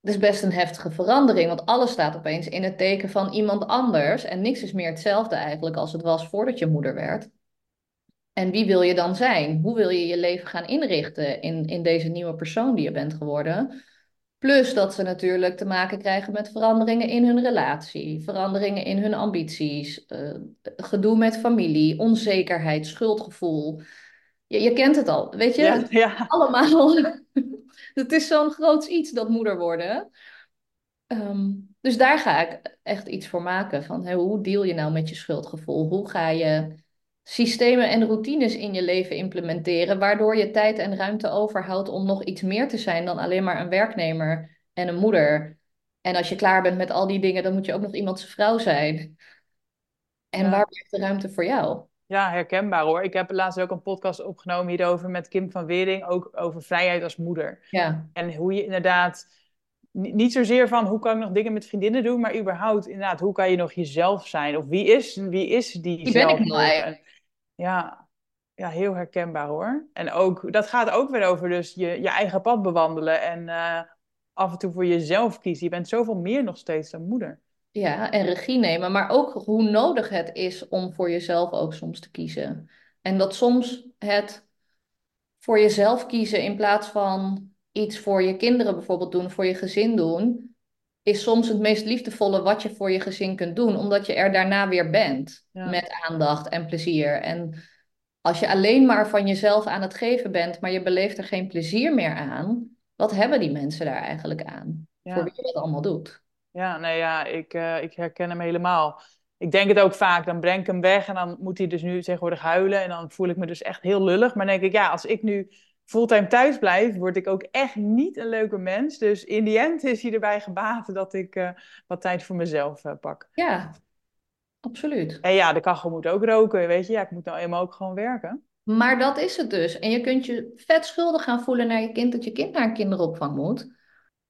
het is best een heftige verandering, want alles staat opeens in het teken van iemand anders. En niks is meer hetzelfde eigenlijk als het was voordat je moeder werd. En wie wil je dan zijn? Hoe wil je je leven gaan inrichten in, in deze nieuwe persoon die je bent geworden? Plus dat ze natuurlijk te maken krijgen met veranderingen in hun relatie, veranderingen in hun ambities, eh, gedoe met familie, onzekerheid, schuldgevoel. Je, je kent het al, weet je? Ja, ja. allemaal. Het is zo'n groot iets, dat moeder worden. Ehm, dus daar ga ik echt iets voor maken. Van, hoe deal je nou met je schuldgevoel? Hoe ga je systemen en routines in je leven implementeren, waardoor je tijd en ruimte overhoudt om nog iets meer te zijn dan alleen maar een werknemer en een moeder. En als je klaar bent met al die dingen, dan moet je ook nog iemand zijn vrouw zijn. En Ja. waar blijft de ruimte voor jou? Ja, herkenbaar hoor. Ik heb laatst ook een podcast opgenomen hierover met Kim van Wering, ook over vrijheid als moeder. Ja, En hoe je inderdaad, niet zozeer van hoe kan ik nog dingen met vriendinnen doen, maar überhaupt inderdaad, hoe kan je nog jezelf zijn? Of wie is, wie is die Wie ben ik nou eigenlijk? En- Ja, ja, heel herkenbaar hoor. En ook, dat gaat ook weer over dus je, je eigen pad bewandelen en eh, af en toe voor jezelf kiezen. Je bent zoveel meer nog steeds dan moeder. ja, en regie nemen, maar ook hoe nodig het is om voor jezelf ook soms te kiezen. En dat soms het voor jezelf kiezen in plaats van iets voor je kinderen bijvoorbeeld doen, voor je gezin doen, is soms het meest liefdevolle wat je voor je gezin kunt doen, omdat je er daarna weer bent Ja. met aandacht en plezier. En als je alleen maar van jezelf aan het geven bent, maar je beleeft er geen plezier meer aan, wat hebben die mensen daar eigenlijk aan? Voor wie je dat allemaal doet. Ja, nee, ja, ik, eh, ik herken hem helemaal. Ik denk het ook vaak, dan breng ik hem weg en dan moet hij dus nu tegenwoordig huilen. En dan voel ik me dus echt heel lullig. Maar dan denk ik, ja, als ik nu fulltime thuis blijf, word ik ook echt niet een leuke mens. Dus in die end is hij erbij gebaat dat ik eh, wat tijd voor mezelf eh, pak. Ja, absoluut. En ja, de kachel moet ook roken, weet je. Ja, ik moet nou eenmaal ook gewoon werken. Maar dat is het dus. En je kunt je vet schuldig gaan voelen naar je kind dat je kind naar een kinderopvang moet.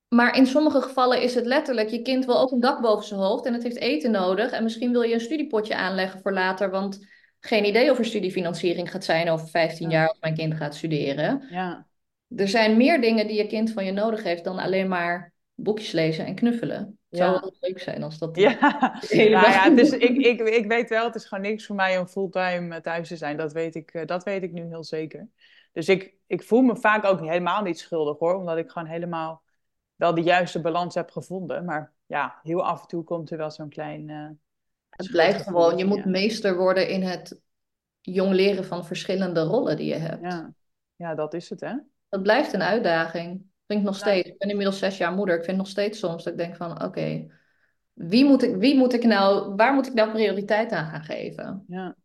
Maar in sommige gevallen is het letterlijk, je kind wil ook een dak boven zijn hoofd en het heeft eten nodig. En misschien wil je een studiepotje aanleggen voor later, want geen idee of er studiefinanciering gaat zijn over 15 Ja. jaar als mijn kind gaat studeren. Ja, Er zijn meer dingen die je kind van je nodig heeft dan alleen maar boekjes lezen en knuffelen. Het zou Ja. wel leuk zijn als dat... ja. Nou ja, moet. ik, ik, ik weet wel, het is gewoon niks voor mij om fulltime eh, thuis te zijn. Dat weet ik, eh, dat weet ik nu heel zeker. Dus ik, ik voel me vaak ook helemaal niet schuldig hoor, omdat ik gewoon helemaal wel de juiste balans heb gevonden. Maar ja, heel af en toe komt er wel zo'n klein. eh, Het blijft gewoon, je moet ja. meester worden in het jong leren van verschillende rollen die je hebt. Ja. ja, dat is het hè. Dat blijft een uitdaging. Vind ik nog steeds. Ik ben inmiddels zes jaar moeder. Ik vind nog steeds soms dat ik denk van, oké, wie moet ik, wie moet ik nou, waar moet ik nou prioriteit aan gaan geven? Ja.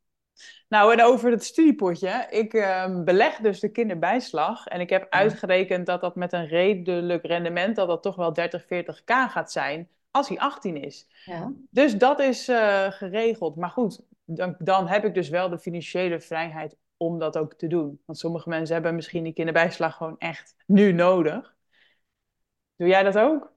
Nou, en over het studiepotje. Ik ehm, beleg dus de kinderbijslag. En ik heb uitgerekend dat dat met een redelijk rendement, dat dat toch wel 30, 40k gaat zijn als hij 18 is. Ja. Dus dat is eh, geregeld. Maar goed, dan, dan heb ik dus wel de financiële vrijheid om dat ook te doen. Want sommige mensen hebben misschien die kinderbijslag gewoon echt nu nodig. Doe jij dat ook?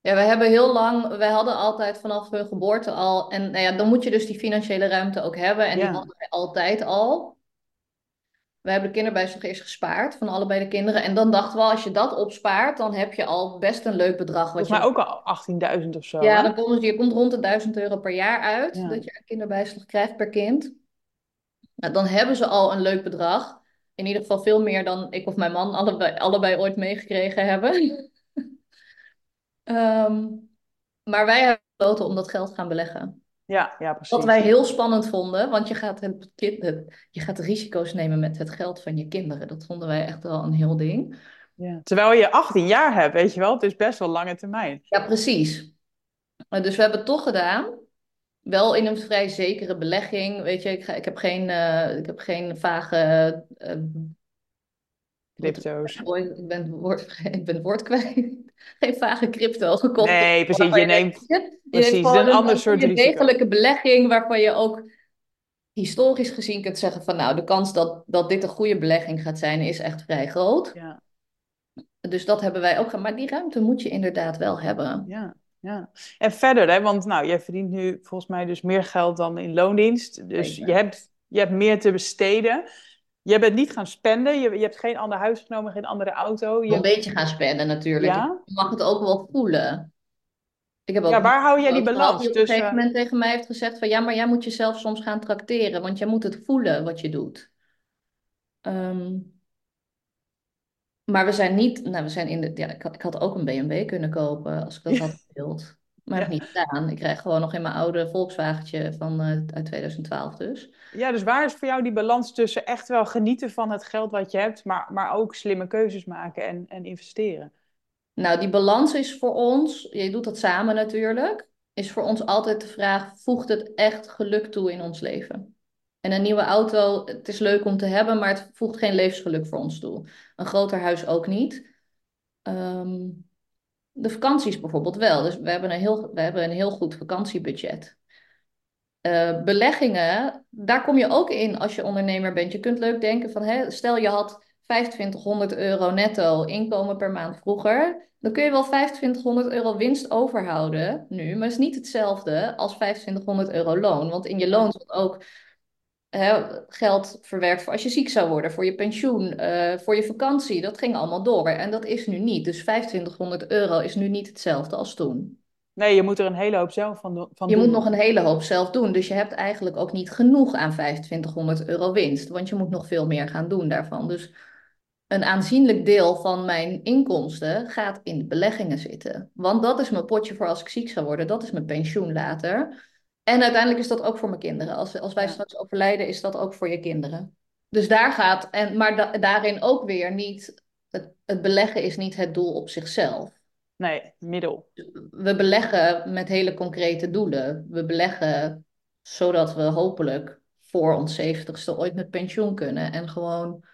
Ja, we hebben heel lang, wij hadden altijd vanaf hun geboorte al, en nou ja, dan moet je dus die financiële ruimte ook hebben. En die hadden wij altijd al. We hebben de kinderbijslag eerst gespaard van allebei de kinderen. En dan dachten we, als je dat opspaart, dan heb je al best een leuk bedrag. Wat Volgens je... mij ook al 18.000 of zo. Ja, dan komt, je komt rond de 1000 euro per jaar uit Ja. dat je een kinderbijslag krijgt per kind. Nou, dan hebben ze al een leuk bedrag. In ieder geval veel meer dan ik of mijn man allebei, allebei ooit meegekregen hebben. Ehm, maar wij hebben besloten om dat geld te gaan beleggen. Ja, ja, precies. Wat wij heel spannend vonden, want je gaat, het, kind- het- je gaat risico's nemen met het geld van je kinderen. Dat vonden wij echt wel een heel ding. Ja. Terwijl je 18 jaar hebt, weet je wel. Het is best wel lange termijn. Ja, precies. Dus we hebben het toch gedaan. Wel in een vrij zekere belegging. Weet je, ik, ga, ik heb geen, eh, ik heb geen vage. eh, Crypto's. wat- ik, ben het woord, ik ben het woord kwijt. Geen vage crypto gekocht. Nee, precies. Je neemt... je- precies, neemt een ander soort risico. degelijke belegging waarvan je ook historisch gezien kunt zeggen van nou, de kans dat, dat dit een goede belegging gaat zijn is echt vrij groot. Ja, Dus dat hebben wij ook gedaan. Maar die ruimte moet je inderdaad wel hebben. ja, ja. En verder, hè, want nou, jij verdient nu volgens mij dus meer geld dan in loondienst. Dus Zeker. je hebt, je hebt meer te besteden. Je bent niet gaan spenden. Je, je hebt geen ander huis genomen, geen andere auto. Een Je, beetje gaan spenden natuurlijk. ja? Je mag het ook wel voelen. Ik heb ook ja, waar hou jij die een balans die op een gegeven tussen... moment tegen mij heeft gezegd van ja, maar jij moet jezelf soms gaan trakteren, want jij moet het voelen wat je doet. Ehm, maar we zijn niet, nou we zijn in de, ja, ik had, ik had ook een BMW kunnen kopen als ik dat had gewild. Maar ik niet gedaan. Ik krijg gewoon nog in mijn oude Volkswagentje van eh, uit 2012 dus. Ja, dus waar is voor jou die balans tussen echt wel genieten van het geld wat je hebt, maar, maar ook slimme keuzes maken en, en investeren? Nou, die balans is voor ons, je doet dat samen natuurlijk, is voor ons altijd de vraag, voegt het echt geluk toe in ons leven? En een nieuwe auto, het is leuk om te hebben, maar het voegt geen levensgeluk voor ons toe. Een groter huis ook niet. Ehm, de vakanties bijvoorbeeld wel. Dus we hebben een heel, we hebben een heel goed vakantiebudget. Eh, beleggingen, daar kom je ook in als je ondernemer bent. Je kunt leuk denken van, hè, stel je had 2500 euro netto inkomen per maand vroeger. Dan kun je wel 2500 euro winst overhouden nu, maar het is niet hetzelfde als 2500 euro loon. Want in je loon zit ook hè, geld verwerkt voor als je ziek zou worden, voor je pensioen, eh, voor je vakantie. Dat ging allemaal door en dat is nu niet. Dus 2500 euro is nu niet hetzelfde als toen. Nee, je moet er een hele hoop zelf van, do- van Je doen. moet nog een hele hoop zelf doen. Dus je hebt eigenlijk ook niet genoeg aan 2500 euro winst. Want je moet nog veel meer gaan doen daarvan. Dus een aanzienlijk deel van mijn inkomsten gaat in de beleggingen zitten. Want dat is mijn potje voor als ik ziek zou worden. Dat is mijn pensioen later. En uiteindelijk is dat ook voor mijn kinderen. Als, als wij Ja. straks overlijden, is dat ook voor je kinderen. Dus daar gaat, en, maar da- daarin ook weer niet het, het beleggen is niet het doel op zichzelf. Nee, middel. We beleggen met hele concrete doelen. We beleggen zodat we hopelijk voor ons zeventigste ooit met pensioen kunnen. En gewoon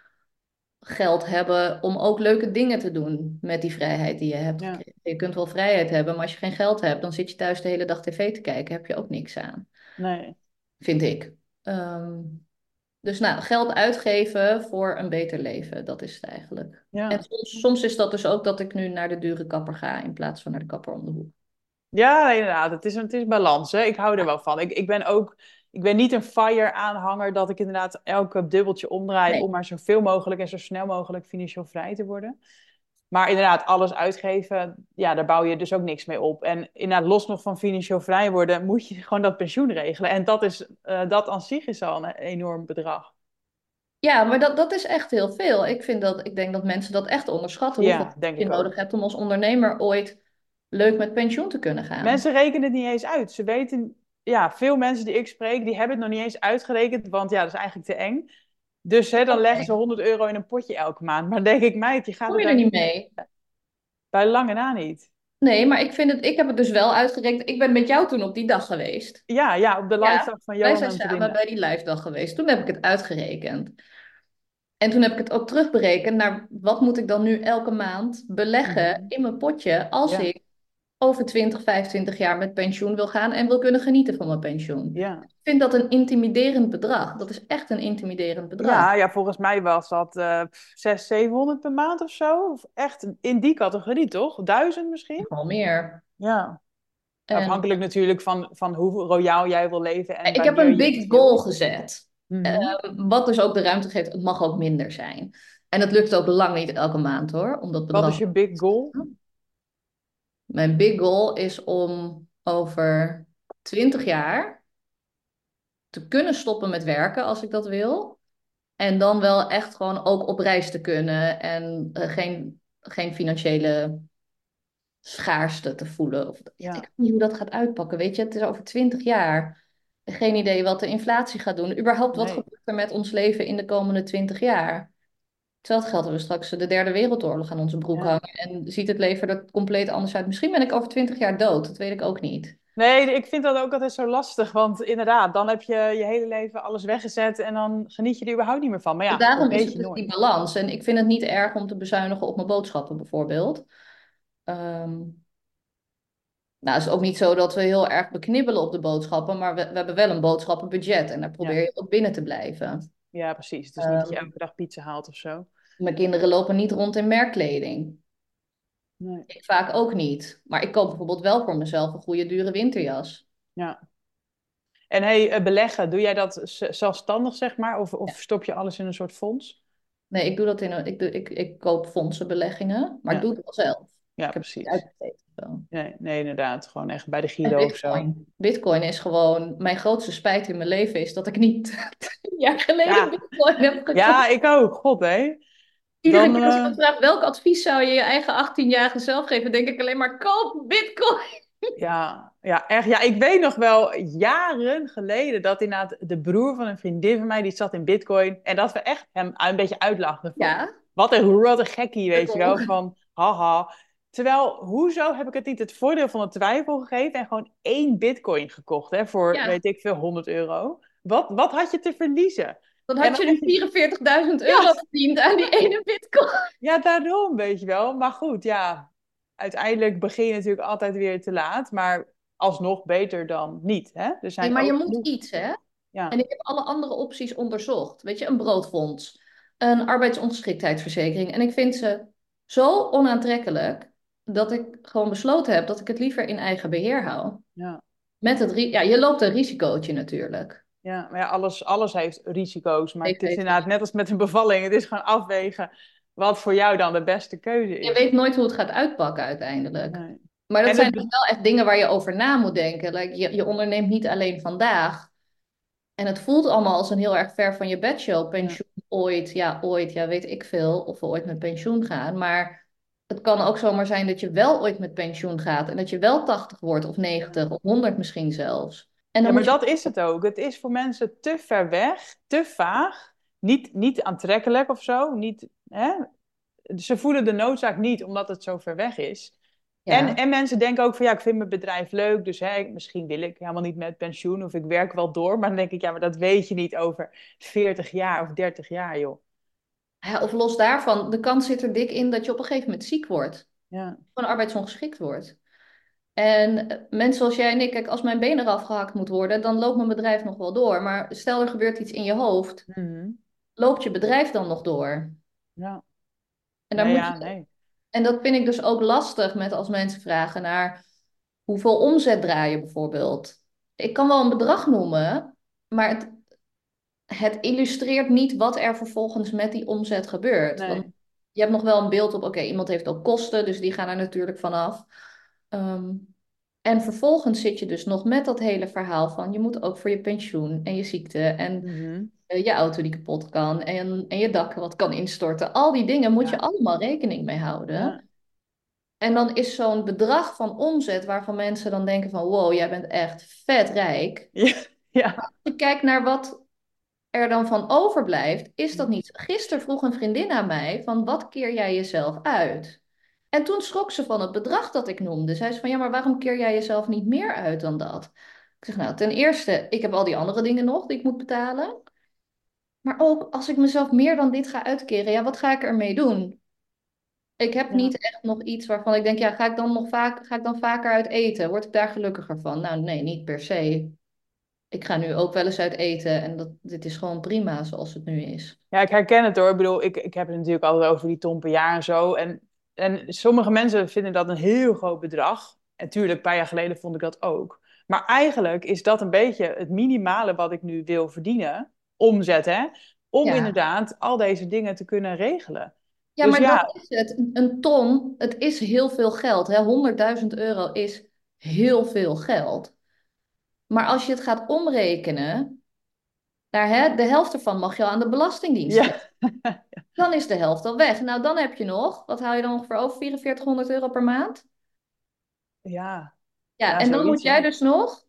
geld hebben om ook leuke dingen te doen met die vrijheid die je hebt Ja. Je kunt wel vrijheid hebben, maar als je geen geld hebt, dan zit je thuis de hele dag tv te kijken. Heb je ook niks aan, Nee. vind ik. Ehm, dus nou, geld uitgeven voor een beter leven, dat is het eigenlijk. Ja. En soms, soms is dat dus ook dat ik nu naar de dure kapper ga in plaats van naar de kapper om de hoek. Ja, inderdaad. Het is, het is balans. Hè? Ik hou er wel van. Ik, ik ben ook, ik ben niet een fire-aanhanger dat ik inderdaad elke dubbeltje omdraai Nee. om maar zoveel mogelijk en zo snel mogelijk financieel vrij te worden. Maar inderdaad, alles uitgeven, ja, daar bouw je dus ook niks mee op. En inderdaad, los nog van financieel vrij worden, moet je gewoon dat pensioen regelen. En dat is, eh, dat aan zich is al een enorm bedrag. Ja, maar dat, dat is echt heel veel. Ik vind dat, ik denk dat mensen dat echt onderschatten, Ja, hoeveel denk je ik ook. nodig hebt om als ondernemer ooit leuk met pensioen te kunnen gaan. Mensen rekenen het niet eens uit. Ze weten, ja, veel mensen die ik spreek, die hebben het nog niet eens uitgerekend, want ja, dat is eigenlijk te eng. Dus hè, dan leggen ze 100 euro in een potje elke maand. Maar denk ik, meid, je gaat Kom je er niet mee? bij lange na niet. Nee, maar ik vind het, ik heb het dus wel uitgerekend. Ik ben met jou toen op die dag geweest. Ja, ja, op de live dag van Wij Johan zijn en samen bij die live dag geweest. Toen heb ik het uitgerekend. En toen heb ik het ook terugberekend naar wat moet ik dan nu elke maand beleggen Mhm. in mijn potje als Ja. ik over 20, 25 jaar met pensioen wil gaan en wil kunnen genieten van mijn pensioen. Ja. Ik vind dat een intimiderend bedrag. Dat is echt een intimiderend bedrag. Ja, ja, volgens mij was dat eh 600, 700 per maand of zo. Of echt in die categorie, toch? Duizend misschien? Wel meer. Ja. En Afhankelijk natuurlijk van, van hoe royaal jij wil leven. En ik heb een big goal gezet. Mhm. Eh, wat dus ook de ruimte geeft, het mag ook minder zijn. En dat lukt ook lang niet elke maand hoor, om dat Wat bedrag. is je big goal? Mijn big goal is om over 20 jaar te kunnen stoppen met werken als ik dat wil. En dan wel echt gewoon ook op reis te kunnen en eh, geen, geen financiële schaarste te voelen. Of, Ja. Ik weet niet hoe dat gaat uitpakken, weet je. Het is over 20 jaar. Geen idee wat de inflatie gaat doen. Überhaupt, wat Nee. gebeurt er met ons leven in de komende 20 jaar? Hetzelfde geldt dat we straks de derde wereldoorlog aan onze broek Ja. hangen. En ziet het leven er compleet anders uit. Misschien ben ik over 20 jaar dood. Dat weet ik ook niet. Nee, ik vind dat ook altijd zo lastig. Want inderdaad, dan heb je je hele leven alles weggezet en dan geniet je er überhaupt niet meer van. Maar ja, Dus daarom is het je dus die balans. En ik vind het niet erg om te bezuinigen op mijn boodschappen bijvoorbeeld. Ehm, nou, het is ook niet zo dat we heel erg beknibbelen op de boodschappen, maar we, we hebben wel een boodschappenbudget en daar probeer je ook binnen te blijven. Ja, precies. Het is niet dat je Ehm. elke dag pizza haalt of zo. Mijn kinderen lopen niet rond in merkkleding. Nee. Ik vaak ook niet. Maar ik koop bijvoorbeeld wel voor mezelf een goede dure winterjas. Ja. En hey, eh, beleggen, doe jij dat zelfstandig, zeg maar? Of, of stop je alles in een soort fonds? Nee, ik doe dat in een, ik, doe, ik, ik koop fondsenbeleggingen, maar ik doe het wel zelf. Ja, Ik precies. Nee, nee, inderdaad. Gewoon echt bij de Giro of zo. Bitcoin. Bitcoin is gewoon, mijn grootste spijt in mijn leven is dat ik niet tien jaar geleden Ja. Bitcoin heb gekocht. Ja, ik ook. God, hè? Iedere dan, keer als eh, iemand vraagt welk advies zou je je eigen 18-jarige zelf geven, denk ik alleen maar koop Bitcoin. Ja, ja, echt. Ja, ik weet nog wel jaren geleden dat inderdaad de broer van een vriendin van mij, die zat in Bitcoin. En dat we echt hem een beetje uitlachten. van, Ja, Wat een, wat een gekkie, weet je wel. Van, haha. Terwijl, hoezo heb ik het niet het voordeel van de twijfel gegeven en gewoon één bitcoin gekocht, hè, voor, Ja. weet ik veel, 100 euro? Wat, wat had je te verliezen? dan had dan je nu 44.000 euro Ja. verdiend aan die ene Bitcoin. Ja, daarom, weet je wel. Maar goed, ja, uiteindelijk begin je natuurlijk altijd weer te laat, maar alsnog beter dan niet, hè? Er zijn Nee, maar je moet genoeg- iets, hè? Ja. En ik heb alle andere opties onderzocht. Weet je, een broodfonds, een arbeidsongeschiktheidsverzekering. En ik vind ze zo onaantrekkelijk dat ik gewoon besloten heb dat ik het liever in eigen beheer hou. Ja. Met het ja, je loopt een risicootje natuurlijk. Ja, maar ja, alles, alles heeft risico's. Maar Ik het is inderdaad net als met een bevalling. Het is gewoon afwegen wat voor jou dan de beste keuze is. Je weet nooit hoe het gaat uitpakken uiteindelijk. Nee. Maar dat En zijn dus wel echt dingen waar je over na moet denken. Like, je, je onderneemt niet alleen vandaag. En het voelt allemaal als een heel erg ver van je bedshow. Pensioen ooit, ja, ooit, ja, weet ik veel. Of we ooit met pensioen gaan. Maar het kan ook zomaar zijn dat je wel ooit met pensioen gaat. En dat je wel 80 wordt, of 90, of 100 misschien zelfs. En Ja, maar je- dat is het ook. Het is voor mensen te ver weg, te vaag, niet, niet aantrekkelijk of zo. Niet, hè? ze voelen de noodzaak niet omdat het zo ver weg is. Ja. En, en mensen denken ook van ja, ik vind mijn bedrijf leuk, dus hè, misschien wil ik helemaal niet met pensioen of ik werk wel door. Maar dan denk ik, ja, maar dat weet je niet over 40 jaar of 30 jaar, joh. Of los daarvan, de kans zit er dik in dat je op een gegeven moment ziek wordt. Ja, Gewoon arbeidsongeschikt wordt. En eh, mensen zoals jij en ik, kijk, als mijn been eraf gehakt moet worden, dan loopt mijn bedrijf nog wel door. Maar stel er gebeurt iets in je hoofd, Mhm. loopt je bedrijf dan nog door? ja. En, daar nee, moet ja, je, nee. en dat vind ik dus ook lastig met als mensen vragen naar hoeveel omzet draai je bijvoorbeeld. Ik kan wel een bedrag noemen, maar het, het illustreert niet wat er vervolgens met die omzet gebeurt. Nee. Want je hebt nog wel een beeld op, oké, iemand heeft ook kosten, dus die gaan er natuurlijk vanaf. Ehm, en vervolgens zit je dus nog met dat hele verhaal van je moet ook voor je pensioen en je ziekte en Mhm. eh, je auto die kapot kan en, en je dak wat kan instorten. Al die dingen moet Ja. je allemaal rekening mee houden. Ja. En dan is zo'n bedrag van omzet waarvan mensen dan denken van wow, jij bent echt vet rijk. Ja, ja. Als je kijkt naar wat er dan van overblijft, is dat niet. Gisteren vroeg een vriendin aan mij van wat keer jij jezelf uit? En toen schrok ze van het bedrag dat ik noemde. Zij zei van ja, maar waarom keer jij jezelf niet meer uit dan dat? Ik zeg nou, ten eerste, ik heb al die andere dingen nog die ik moet betalen. Maar ook als ik mezelf meer dan dit ga uitkeren, ja, wat ga ik ermee doen? Ik heb Ja. niet echt nog iets waarvan ik denk, ja, ga ik dan nog vaak, ga ik dan vaker uit eten? Word ik daar gelukkiger van? Nou, nee, niet per se. Ik ga nu ook wel eens uit eten en dat, dit is gewoon prima zoals het nu is. Ja, ik herken het hoor. Ik bedoel, ik, ik heb het natuurlijk altijd over die ton per jaar en zo. En, en sommige mensen vinden dat een heel groot bedrag. En tuurlijk, een paar jaar geleden vond ik dat ook. Maar eigenlijk is dat een beetje het minimale wat ik nu wil verdienen. Omzet, hè? Om Ja. inderdaad al deze dingen te kunnen regelen. Ja, Dus maar ja. dat is het. Een ton, het is heel veel geld. Hè? 100.000 euro is heel veel geld. Maar als je het gaat omrekenen, naar hè, de helft ervan mag je al aan de Belastingdienst Ja. Dan is de helft al weg. Nou, dan heb je nog, wat haal je dan ongeveer over? 4400 euro per maand? Ja, Ja, Ja, en dan moet jij dus nog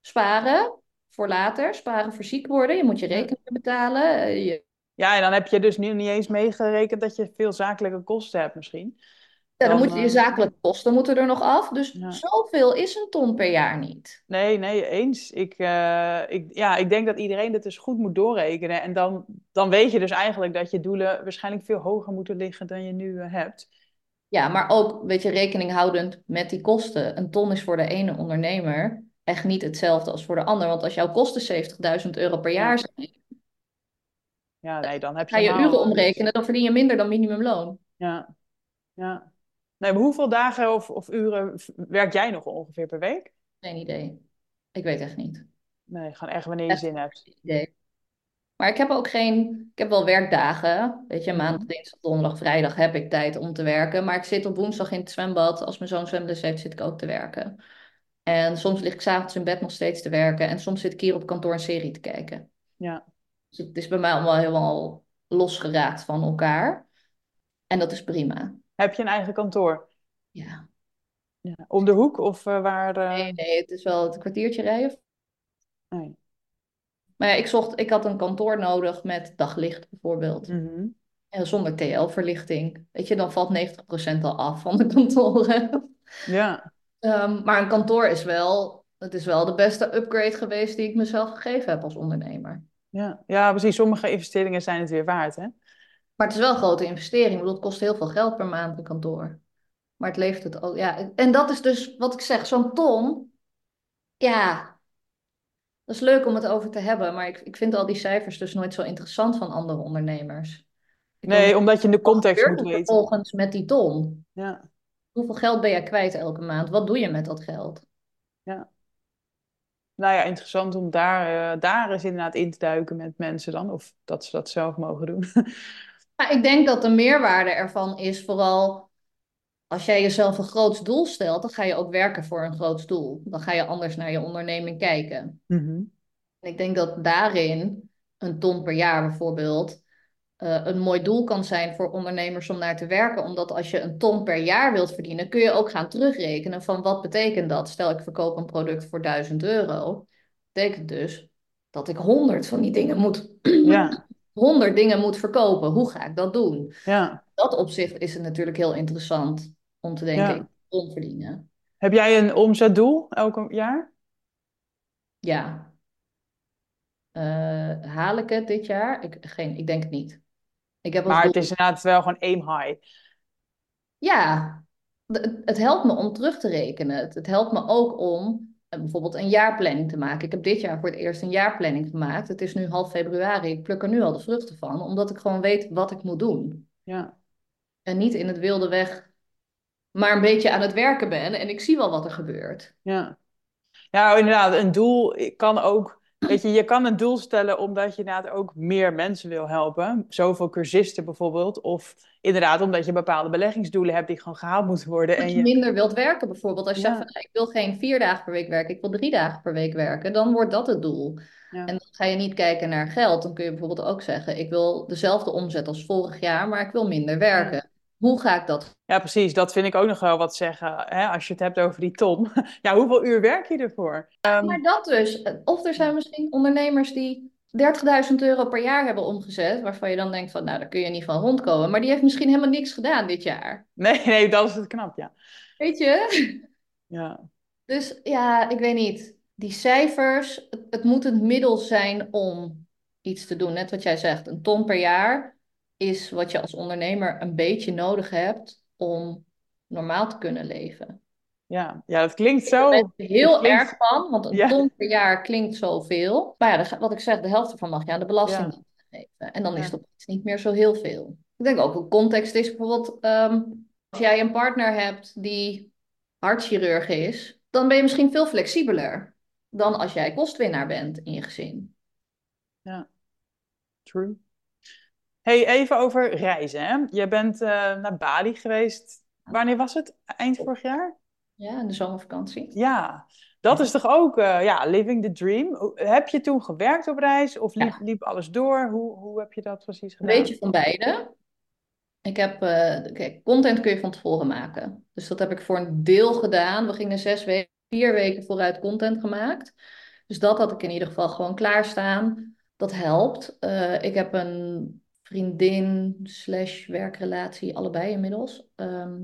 sparen voor later, sparen voor ziek worden. Je moet je Ja. rekeningen betalen. eh, Je, ja, en dan heb je dus nu niet eens meegerekend dat je veel zakelijke kosten hebt misschien. Ja, dan Dan, moet je eh, zakelijke kosten moeten er nog af. Dus Ja. zoveel is een ton per jaar niet. Nee, nee, eens. Ik, eh, ik, ja, ik denk dat iedereen dit dus goed moet doorrekenen. En dan, dan weet je dus eigenlijk dat je doelen waarschijnlijk veel hoger moeten liggen dan je nu eh, hebt. Ja, maar ook, weet je, rekening houdend met die kosten. Een ton is voor de ene ondernemer echt niet hetzelfde als voor de ander. Want als jouw kosten 70.000 euro per jaar zijn, Ja, nee, dan heb je ga je uren omrekenen, dan verdien je minder dan minimumloon. Ja, ja. Nee, maar hoeveel dagen of, of uren werk jij nog ongeveer per week? Geen idee. Ik weet echt niet. Nee, gewoon echt wanneer je Echt zin hebt. geen idee. Maar ik heb ook geen, ik heb wel werkdagen. Weet je, maandag, dinsdag, donderdag, vrijdag heb ik tijd om te werken. Maar ik zit op woensdag in het zwembad. Als mijn zoon zwemles heeft, zit ik ook te werken. En soms lig ik s'avonds in bed nog steeds te werken. En soms zit ik hier op kantoor een serie te kijken. Ja, Dus het is bij mij allemaal helemaal losgeraakt van elkaar. En dat is prima. Heb je een eigen kantoor? Ja. Ja. Om de hoek of eh, waar? eh, Nee, nee, het is wel het kwartiertje rijden. nee. Maar ja, ik zocht, ik had een kantoor nodig met daglicht bijvoorbeeld. Mhm. En zonder TL-verlichting. Weet je, dan valt 90% al af van de kantoren. Ja, Ehm, maar een kantoor is wel, het is wel de beste upgrade geweest die ik mezelf gegeven heb als ondernemer. ja. ja, precies. Sommige investeringen zijn het weer waard, hè? Maar het is wel een grote investering. Ik bedoel, het kost heel veel geld per maand een kantoor. Maar het levert het ook. Ja, en dat is dus wat ik zeg, zo'n ton. Ja, dat is leuk om het over te hebben. Maar ik, ik vind al die cijfers dus nooit zo interessant van andere ondernemers. Ik Nee, omdat je de wat context moet weten. vervolgens met die ton? Ja, Hoeveel geld ben jij kwijt elke maand? Wat doe je met dat geld? ja. Nou ja, interessant om daar, eh, daar eens inderdaad in te duiken met mensen dan. Of dat ze dat zelf mogen doen. Nou, ik denk dat de meerwaarde ervan is vooral als jij jezelf een groots doel stelt, dan ga je ook werken voor een groots doel. Dan ga je anders naar je onderneming kijken. Mhm. En ik denk dat daarin een ton per jaar bijvoorbeeld eh, een mooi doel kan zijn voor ondernemers om naar te werken. Omdat als je een ton per jaar wilt verdienen, kun je ook gaan terugrekenen van wat betekent dat? Stel ik verkoop een product voor 1000 euro. Betekent dus dat ik 100 van die dingen moet, Ja, honderd dingen moet verkopen. Hoe ga ik dat doen? Ja, In dat opzicht is het natuurlijk heel interessant om te denken, ja. wil verdienen. Heb jij een omzetdoel elk jaar? Ja, Eh, haal ik het dit jaar? Ik, geen, ik denk het niet. Ik heb Maar doel, het is inderdaad wel gewoon aim high. ja, het helpt me om terug te rekenen. Het, het helpt me ook om bijvoorbeeld een jaarplanning te maken. Ik heb dit jaar voor het eerst een jaarplanning gemaakt. Het is nu half februari. Ik pluk er nu al de vruchten van, omdat ik gewoon weet wat ik moet doen. Ja, En niet in het wilde weg, maar een beetje aan het werken ben en ik zie wel wat er gebeurt. ja. Ja, inderdaad, een doel kan ook... Weet je, je kan een doel stellen omdat je inderdaad ook meer mensen wil helpen. Zoveel cursisten bijvoorbeeld. Of inderdaad omdat je bepaalde beleggingsdoelen hebt die gewoon gehaald moeten worden. En je minder wilt werken bijvoorbeeld. Als je zegt van nou, ik wil geen vier dagen per week werken, ik wil drie dagen per week werken, dan wordt dat het doel. En dan ga je niet kijken naar geld. Dan kun je bijvoorbeeld ook zeggen, ik wil dezelfde omzet als vorig jaar, maar ik wil minder werken. Hoe ga ik dat? Ja, precies. Dat vind ik ook nog wel wat zeggen. Hè? Als je het hebt over die ton. Ja, hoeveel uur werk je ervoor? Ehm, Maar dat dus. Of er zijn misschien ondernemers die 30.000 euro per jaar hebben omgezet, waarvan je dan denkt van, nou, daar kun je niet van rondkomen. Maar die heeft misschien helemaal niks gedaan dit jaar. nee, nee, dat is het knap, ja. Weet je? Ja, Dus ja, ik weet niet. Die cijfers, het, het moet een middel zijn om iets te doen. Net wat jij zegt, een ton per jaar is wat je als ondernemer een beetje nodig hebt om normaal te kunnen leven. ja. ja dat klinkt Ik ben zo. er heel klinkt... erg van, want een Ja, ton per jaar klinkt zoveel. Maar ja, wat ik zeg, de helft ervan mag je aan de belasting ja, geven. En dan is het opeens niet meer zo heel veel. Ik denk ook een context is bijvoorbeeld, ehm, als jij een partner hebt die hartchirurg is, dan ben je misschien veel flexibeler dan als jij kostwinnaar bent in je gezin. ja. True. Hey, even over reizen, hè? Je bent eh, naar Bali geweest. Wanneer was het? Eind vorig jaar? Ja, in de zomervakantie. Ja, dat is toch ook eh, ja, living the dream. Heb je toen gewerkt op reis of liep, Ja, liep alles door? Hoe, hoe heb je dat precies een gedaan? beetje van beide. Ik heb, eh, content kun je van tevoren maken. Dus dat heb ik voor een deel gedaan. We gingen zes weken, vier weken vooruit content gemaakt. Dus dat had ik in ieder geval gewoon klaarstaan. Dat helpt. Ik heb een vriendin slash werkrelatie, allebei inmiddels. Ehm,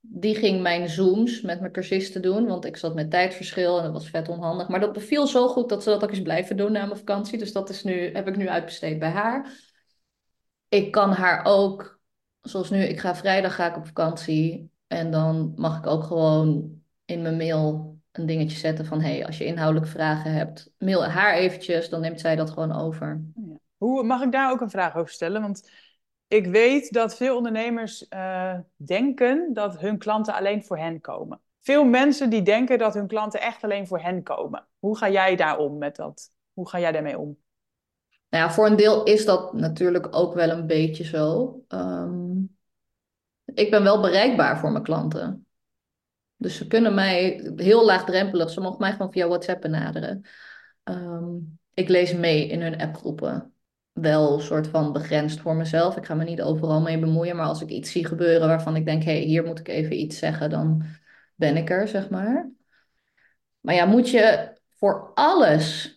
die ging mijn Zooms met mijn cursisten doen, want ik zat met tijdverschil en dat was vet onhandig. Maar dat beviel zo goed dat ze dat ook eens blijven doen na mijn vakantie. Dus dat is nu, heb ik nu uitbesteed bij haar. Ik kan haar ook, zoals nu, ik ga vrijdag ga ik op vakantie. En dan mag ik ook gewoon in mijn mail een dingetje zetten van, hey, als je inhoudelijke vragen hebt, mail haar eventjes, dan neemt zij dat gewoon over. Hoe, mag ik daar ook een vraag over stellen? Want ik weet dat veel ondernemers eh, denken dat hun klanten alleen voor hen komen. Veel mensen die denken dat hun klanten echt alleen voor hen komen. Hoe ga jij daar om met dat? Hoe ga jij daarmee om? Nou ja, voor een deel is dat natuurlijk ook wel een beetje zo. Ehm, ik ben wel bereikbaar voor mijn klanten. Dus ze kunnen mij heel laagdrempelig, ze mogen mij gewoon via WhatsApp benaderen. Ehm, ik lees mee in hun appgroepen. Wel een soort van begrensd voor mezelf. Ik ga me niet overal mee bemoeien. Maar als ik iets zie gebeuren waarvan ik denk, hé, hey, hier moet ik even iets zeggen, dan ben ik er, zeg maar. Maar ja, moet je voor alles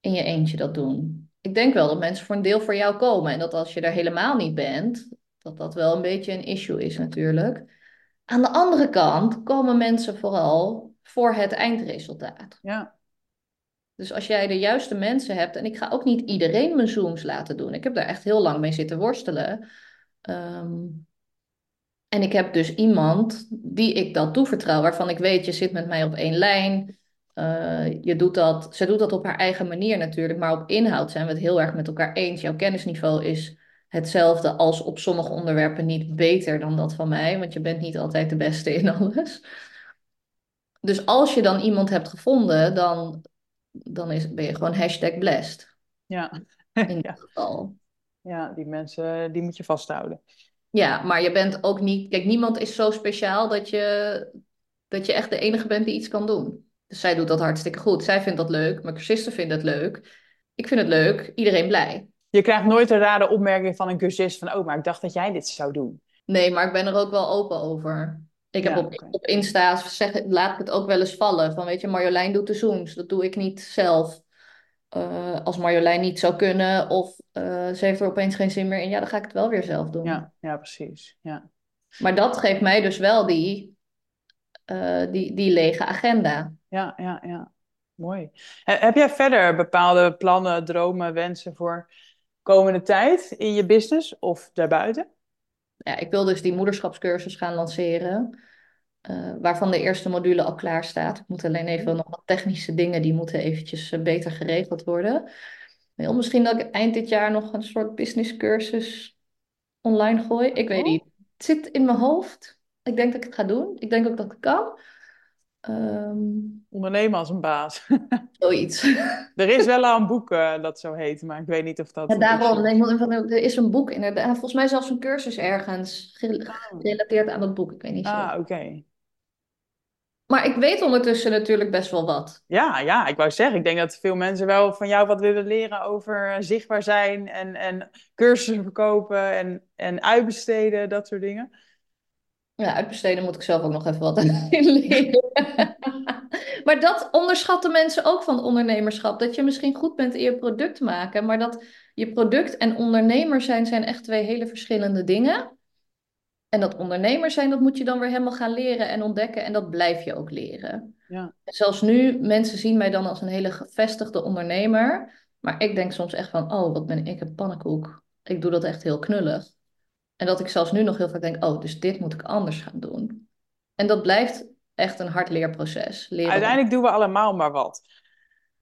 in je eentje dat doen? Ik denk wel dat mensen voor een deel voor jou komen. En dat als je er helemaal niet bent, dat dat wel een beetje een issue is natuurlijk. Aan de andere kant komen mensen vooral voor het eindresultaat. Ja, Dus als jij de juiste mensen hebt, en ik ga ook niet iedereen mijn Zooms laten doen. Ik heb daar echt heel lang mee zitten worstelen. Ehm, en ik heb dus iemand die ik dat toevertrouw, waarvan ik weet, je zit met mij op één lijn. Eh, je doet dat, ze doet dat op haar eigen manier natuurlijk, maar op inhoud zijn we het heel erg met elkaar eens. Jouw kennisniveau is hetzelfde als op sommige onderwerpen niet beter dan dat van mij, want je bent niet altijd de beste in alles. Dus als je dan iemand hebt gevonden, dan, dan is, ben je gewoon hashtag blessed ja, in dit ja, geval. ja, die mensen die moet je vasthouden. Ja, maar je bent ook niet. Kijk, niemand is zo speciaal dat je, dat je echt de enige bent die iets kan doen. Dus zij doet dat hartstikke goed. Zij vindt dat leuk. Mijn cursisten vinden het leuk. Ik vind het leuk. Iedereen blij. Je krijgt nooit een rare opmerking van een cursist van, oh, maar ik dacht dat jij dit zou doen. Nee, maar ik ben er ook wel open over. Ik heb Ja, op, oké. op Insta zeg, laat ik het ook wel eens vallen. Van weet je, Marjolein doet de Zooms. Dat doe ik niet zelf. eh, als Marjolein niet zou kunnen of eh, ze heeft er opeens geen zin meer in, ja, dan ga ik het wel weer zelf doen. Ja, ja precies. Ja. Maar dat geeft mij dus wel die, eh, die, die lege agenda. Ja, ja, ja. Mooi. He- Heb jij verder bepaalde plannen, dromen, wensen voor komende tijd in je business of daarbuiten? Ja, ik wil dus die moederschapscursus gaan lanceren, eh, waarvan de eerste module al klaar staat. Ik moet alleen even nog wat technische dingen, die moeten eventjes eh, beter geregeld worden. Misschien dat ik eind dit jaar nog een soort businesscursus online gooi. Ik weet Oh. niet. Het zit in mijn hoofd. Ik denk dat ik het ga doen. Ik denk ook dat ik het kan. Ehm, Ondernemen als een baas. zoiets. Er is wel al een boek eh, dat zo heet, maar ik weet niet of dat Ja, daarom, ik er is een boek inderdaad. Volgens mij zelfs een cursus ergens gere- gerelateerd aan dat boek. Ik weet niet zo. Ah, oké. Maar ik weet ondertussen natuurlijk best wel wat. Ja, ja, ik wou zeggen, ik denk dat veel mensen wel van jou wat willen leren over eh, zichtbaar zijn en, en cursussen verkopen en, en uitbesteden, dat soort dingen. Ja, uitbesteden moet ik zelf ook nog even wat in leren. Maar dat onderschatten mensen ook van ondernemerschap. Dat je misschien goed bent in je product maken, maar dat je product en ondernemer zijn zijn echt twee hele verschillende dingen. En dat ondernemer zijn, dat moet je dan weer helemaal gaan leren en ontdekken en dat blijf je ook leren. Ja, zelfs nu, mensen zien mij dan als een hele gevestigde ondernemer, maar ik denk soms echt van, oh, wat ben ik een pannenkoek. Ik doe dat echt heel knullig. En dat ik zelfs nu nog heel vaak denk, oh, dus dit moet ik anders gaan doen. En dat blijft echt een hard leerproces. Leren uiteindelijk doen we allemaal maar wat.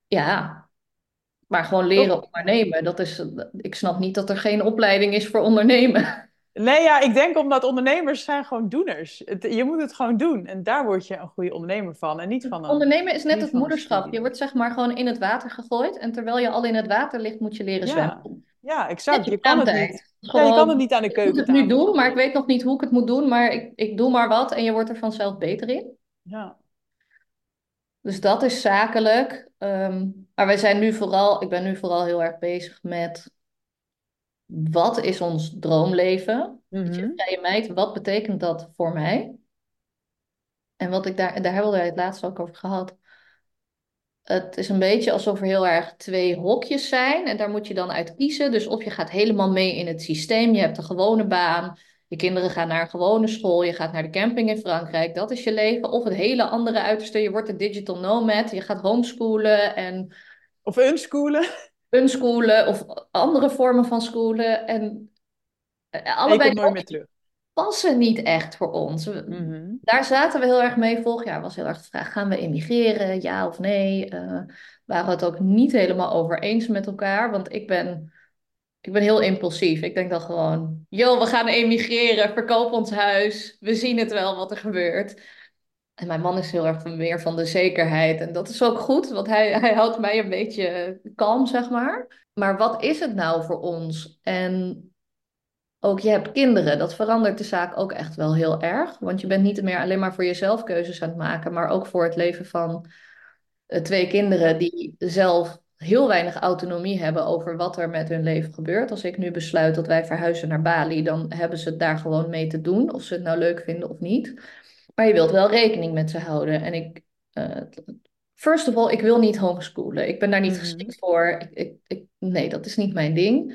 Ja, maar gewoon leren Toch? ondernemen, dat is, ik snap niet dat er geen opleiding is voor ondernemen. Nee, ja, ik denk omdat ondernemers zijn gewoon doeners. Het- je moet het gewoon doen en daar word je een goede ondernemer van en niet van een... Ondernemen is net het moederschap. Je wordt zeg maar gewoon in het water gegooid en terwijl je al in het water ligt, moet je leren Ja, zwemmen. Ja, exact. Je je kan het niet. Ja, Gewoon, je kan het niet aan de ik moet het nu doen, maar ik weet nog niet hoe ik het moet doen, maar ik, ik doe maar wat en je wordt er vanzelf beter in. Ja, Dus dat is zakelijk. Ehm, maar wij zijn nu vooral, ik ben nu vooral heel erg bezig met wat is ons droomleven? Je, Mhm. vrije meid, wat betekent dat voor mij? En wat ik daar, daar hebben we het laatst ook over gehad. Het is een beetje alsof er heel erg twee hokjes zijn en daar moet je dan uit kiezen. Dus of je gaat helemaal mee in het systeem, je hebt een gewone baan, je kinderen gaan naar een gewone school, je gaat naar de camping in Frankrijk, dat is je leven. Of het hele andere uiterste, je wordt een digital nomad, je gaat homeschoolen en Of unschoolen. unschoolen of andere vormen van schoolen. En eh, allebei komt die nooit meer terug. Passen niet echt voor ons. Mhm. Daar zaten we heel erg mee. Vorig jaar was heel erg de vraag: gaan we emigreren? Ja of nee? Eh waren we het ook niet helemaal over eens met elkaar. Want ik ben, ik ben heel impulsief. Ik denk dan gewoon: joh, we gaan emigreren. Verkoop ons huis. We zien het wel wat er gebeurt. En mijn man is heel erg van- meer van de zekerheid. En dat is ook goed, want hij, hij houdt mij een beetje kalm, zeg maar. Maar wat is het nou voor ons? En ook je hebt kinderen, dat verandert de zaak ook echt wel heel erg. Want je bent niet meer alleen maar voor jezelf keuzes aan het maken, maar ook voor het leven van eh, twee kinderen die zelf heel weinig autonomie hebben over wat er met hun leven gebeurt. Als ik nu besluit dat wij verhuizen naar Bali, dan hebben ze het daar gewoon mee te doen, of ze het nou leuk vinden of niet. Maar je wilt wel rekening met ze houden. En ik, eh, first of all, ik wil niet homeschoolen. Ik ben daar niet Mhm. geschikt voor. Ik, ik, ik, nee, dat is niet mijn ding.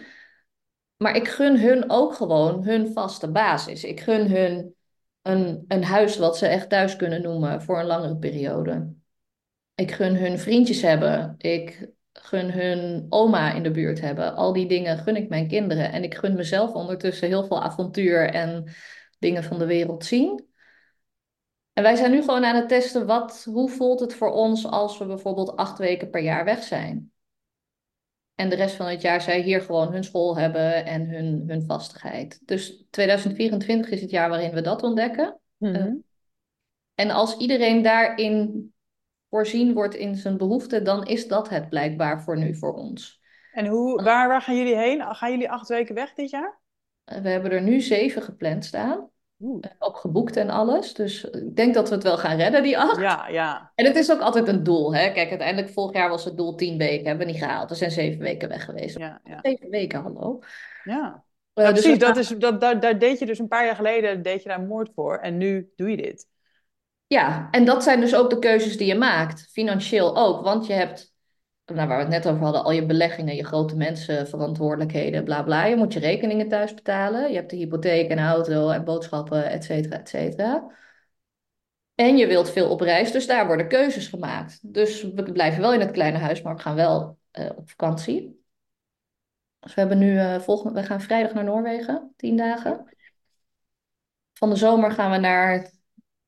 Maar ik gun hun ook gewoon hun vaste basis. Ik gun hun een, een huis wat ze echt thuis kunnen noemen voor een langere periode. Ik gun hun vriendjes hebben. Ik gun hun oma in de buurt hebben. Al die dingen gun ik mijn kinderen. En ik gun mezelf ondertussen heel veel avontuur en dingen van de wereld zien. En wij zijn nu gewoon aan het testen, wat, hoe voelt het voor ons als we bijvoorbeeld acht weken per jaar weg zijn? En de rest van het jaar zij hier gewoon hun school hebben en hun, hun vastigheid. Dus 2024 is het jaar waarin we dat ontdekken. Mhm. En als iedereen daarin voorzien wordt in zijn behoeften, dan is dat het blijkbaar voor nu voor ons. En hoe, waar, waar gaan jullie heen? Gaan jullie acht weken weg dit jaar? Eh, We hebben er nu zeven gepland staan. Oeh. Eh, Ook geboekt en alles. Dus ik denk dat we het wel gaan redden, die acht. Ja, ja. En het is ook altijd een doel. Hè? Kijk, uiteindelijk vorig jaar was het doel tien weken. Hebben we niet gehaald. We zijn zeven weken weg geweest. Ja, ja. Zeven weken, hallo. ja. Eh, Ja, dus precies, dat is, dat, daar, daar deed je dus een paar jaar geleden deed je daar moord voor en nu doe je dit. Ja, en dat zijn dus ook de keuzes die je maakt. Financieel ook. Want je hebt nou, waar we het net over hadden, al je beleggingen, je grote mensenverantwoordelijkheden, bla bla. Je moet je rekeningen thuis betalen. Je hebt de hypotheek en auto en boodschappen, et cetera, et cetera. En je wilt veel op reis, dus daar worden keuzes gemaakt. Dus we blijven wel in het kleine huis, maar we gaan wel uh, op vakantie. Dus we hebben nu uh, volgende, we gaan vrijdag naar Noorwegen, tien dagen. Van de zomer gaan we naar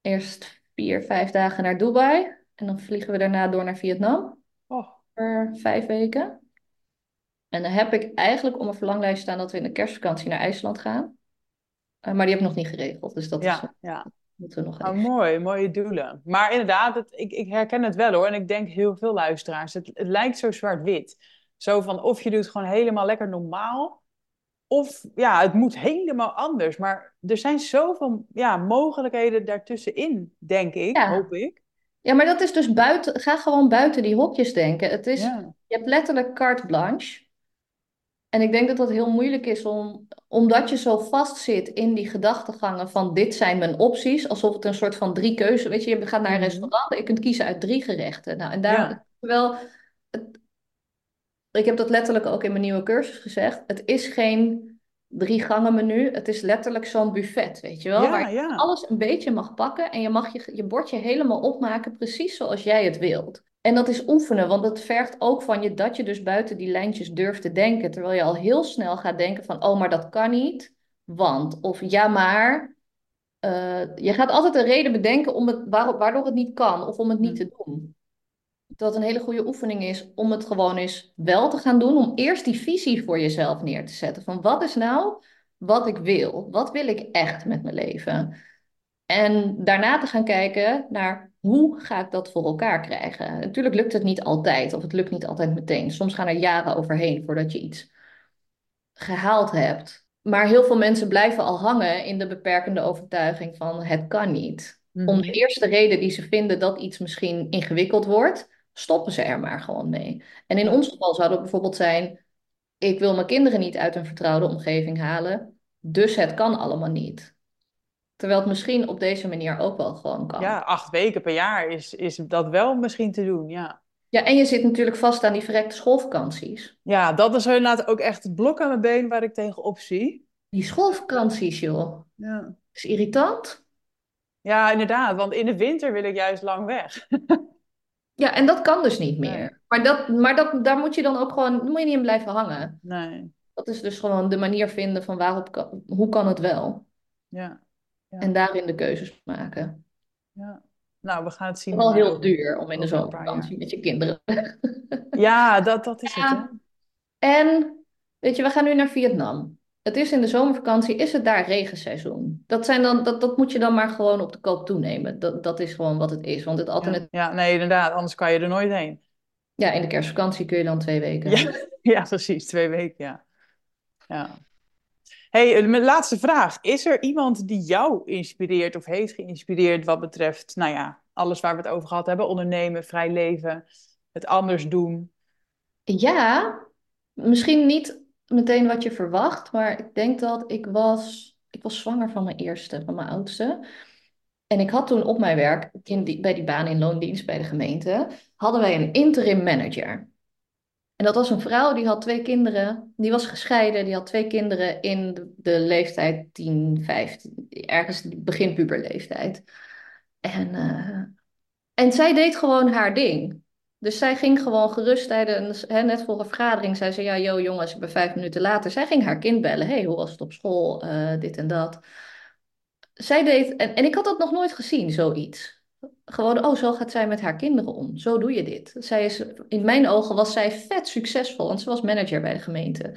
eerst vier, vijf dagen naar Dubai. En dan vliegen we daarna door naar Vietnam. Vijf weken. En dan heb ik eigenlijk op mijn verlanglijst staan dat we in de kerstvakantie naar IJsland gaan. Uh, maar die heb ik nog niet geregeld. Dus dat ja, is, ja. moeten we nog Oh, mooi, mooie doelen. Maar inderdaad, het, ik, ik herken het wel hoor. En ik denk heel veel luisteraars. Het, het lijkt zo zwart-wit. Zo van of je doet gewoon helemaal lekker normaal. Of ja, het moet helemaal anders. Maar er zijn zoveel ja, mogelijkheden daartussenin, denk ik, Ja. hoop ik. Ja, maar dat is dus buiten. Ga gewoon buiten die hokjes denken. Het is, Ja. je hebt letterlijk carte blanche. En ik denk dat dat heel moeilijk is om, omdat je zo vastzit in die gedachtegangen van dit zijn mijn opties, alsof het een soort van drie keuze, weet je, je gaat naar een Mhm. restaurant en je kunt kiezen uit drie gerechten. Nou, en daar, Ja. terwijl, het, ik heb dat letterlijk ook in mijn nieuwe cursus gezegd, het is geen drie gangen menu, het is letterlijk zo'n buffet, weet je wel, Ja, waar je ja. alles een beetje mag pakken en je mag je, je bordje helemaal opmaken precies zoals jij het wilt. En dat is oefenen, want dat vergt ook van je dat je dus buiten die lijntjes durft te denken. Terwijl je al heel snel gaat denken van, oh, maar dat kan niet, want. Of ja, maar. Eh, je gaat altijd een reden bedenken om het, waar- waardoor het niet kan of om het niet Hm. te doen. Dat een hele goede oefening is om het gewoon eens wel te gaan doen. Om eerst die visie voor jezelf neer te zetten. Van wat is nou wat ik wil? Wat wil ik echt met mijn leven? En daarna te gaan kijken naar hoe ga ik dat voor elkaar krijgen. Natuurlijk lukt het niet altijd, of het lukt niet altijd meteen. Soms gaan er jaren overheen voordat je iets gehaald hebt. Maar heel veel mensen blijven al hangen in de beperkende overtuiging van het kan niet. Om Mhm. de eerste reden die ze vinden dat iets misschien ingewikkeld wordt, stoppen ze er maar gewoon mee. En in ons geval zou dat bijvoorbeeld zijn: ik wil mijn kinderen niet uit een vertrouwde omgeving halen, dus het kan allemaal niet. Terwijl het misschien op deze manier ook wel gewoon kan. Ja, acht weken per jaar is, is dat wel misschien te doen, ja. Ja, en je zit natuurlijk vast aan die verrekte schoolvakanties. Ja, dat is inderdaad ook echt het blok aan mijn been waar ik tegenop zie. Die schoolvakanties, joh. Ja. is irritant. Ja, inderdaad, want in de winter wil ik juist lang weg. Ja, en dat kan dus niet Nee. meer. Maar, dat, maar dat, daar moet je dan ook gewoon, moet je niet in blijven hangen. Nee, Dat is dus gewoon de manier vinden van waarop kan, hoe kan het wel? ja, Ja. En daarin de keuzes maken. ja. Nou, we gaan het Het zien. is wel heel duur om in de zomervakantie met je kinderen. Ja, dat, dat is het, hè? En weet je, we gaan nu naar Vietnam. Het is in de zomervakantie, is het daar regenseizoen. Dat, zijn dan, dat, dat moet je dan maar gewoon op de koop toenemen. Dat, dat is gewoon wat het is. Want het Ja. alternatief, ja, nee, inderdaad, anders kan je er nooit heen. ja, in de kerstvakantie kun je dan twee weken. Ja, ja precies, twee weken, ja. ja. hey, eh, mijn laatste vraag. Is er iemand die jou inspireert of heeft geïnspireerd wat betreft, nou ja, alles waar we het over gehad hebben, ondernemen, vrij leven, het anders doen? Ja, misschien niet meteen wat je verwacht, maar ik denk dat ik was, ik was zwanger van mijn eerste, van mijn oudste. En ik had toen op mijn werk, bij die baan in loondienst bij de gemeente, hadden wij een interim manager. En dat was een vrouw die had twee kinderen, die was gescheiden, die had twee kinderen in de, de leeftijd 10, 15, ergens begin puberleeftijd. En, eh, en zij deed gewoon haar ding. Dus zij ging gewoon gerust tijdens, hè, net voor een vergadering, zei ze, ja, joh jongens, ik ben vijf minuten later. Zij ging haar kind bellen, hey, hoe was het op school, Eh, dit en dat. Zij deed, en, en ik had dat nog nooit gezien, zoiets. Gewoon, oh, zo gaat zij met haar kinderen om. Zo doe je dit. Zij is, in mijn ogen was zij vet succesvol, want ze was manager bij de gemeente.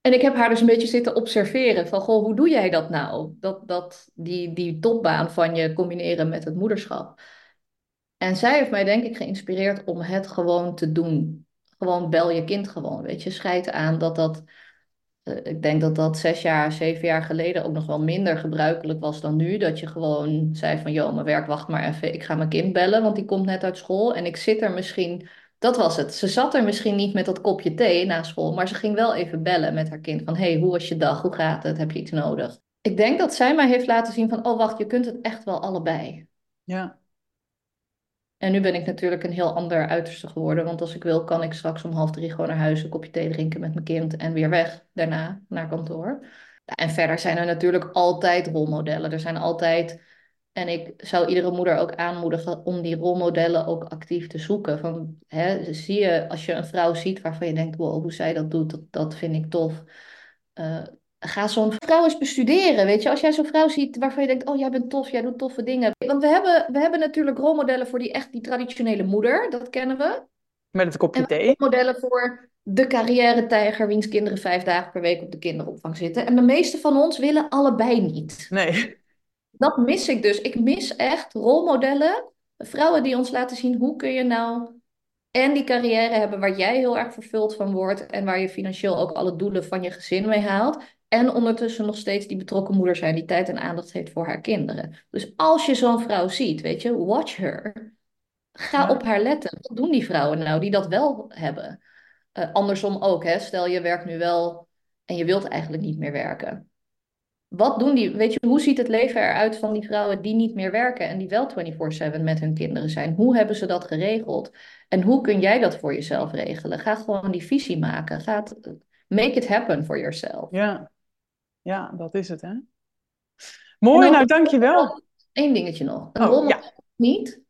En ik heb haar dus een beetje zitten observeren van, goh, hoe doe jij dat nou? Dat, dat, die, die topbaan van je combineren met het moederschap. En zij heeft mij denk ik geïnspireerd om het gewoon te doen. Gewoon bel je kind gewoon, weet je. Scheid aan dat dat, eh, ik denk dat dat zes jaar, zeven jaar geleden ook nog wel minder gebruikelijk was dan nu. Dat je gewoon zei van, joh, mijn werk, wacht maar even, ik ga mijn kind bellen, want die komt net uit school. En ik zit er misschien, dat was het. Ze zat er misschien niet met dat kopje thee na school, maar ze ging wel even bellen met haar kind van, hey, hoe was je dag? Hoe gaat het? Heb je iets nodig? Ik denk dat zij mij heeft laten zien van, oh wacht, je kunt het echt wel allebei. Ja, En nu ben ik natuurlijk een heel ander uiterste geworden. Want als ik wil, kan ik straks om half drie gewoon naar huis, een kopje thee drinken met mijn kind en weer weg daarna naar kantoor. En verder zijn er natuurlijk altijd rolmodellen. Er zijn altijd. En ik zou iedere moeder ook aanmoedigen om die rolmodellen ook actief te zoeken. Van, hè, zie je, als je een vrouw ziet waarvan je denkt, wow, hoe zij dat doet, dat, vind ik tof. Uh, ga zo'n vrouw eens bestuderen, weet je. Als jij zo'n vrouw ziet waarvan je denkt, oh, jij bent tof, jij doet toffe dingen. Want we hebben, we hebben natuurlijk rolmodellen voor die echt die traditionele moeder, dat kennen we. Met het kopje en thee. rolmodellen voor de carrière-tijger, wiens kinderen vijf dagen per week op de kinderopvang zitten. En de meeste van ons willen allebei niet. Nee. Dat mis ik dus. Ik mis echt rolmodellen. Vrouwen die ons laten zien hoe kun je nou en die carrière hebben waar jij heel erg vervuld van wordt en waar je financieel ook alle doelen van je gezin mee haalt. En ondertussen nog steeds die betrokken moeder zijn die tijd en aandacht heeft voor haar kinderen. Dus als je zo'n vrouw ziet, weet je, watch her. Ga op haar letten. Wat doen die vrouwen nou die dat wel hebben? Uh, andersom ook, hè? stel je werkt nu wel en je wilt eigenlijk niet meer werken. Wat doen die, weet je, hoe ziet het leven eruit van die vrouwen die niet meer werken en die wel 24/7 met hun kinderen zijn? Hoe hebben ze dat geregeld? En hoe kun jij dat voor jezelf regelen? Ga gewoon die visie maken. Ga make it happen for yourself. Ja, ja dat is het, hè? Mooi, nou dankjewel. Eén dingetje nog. Een oh, ja. niet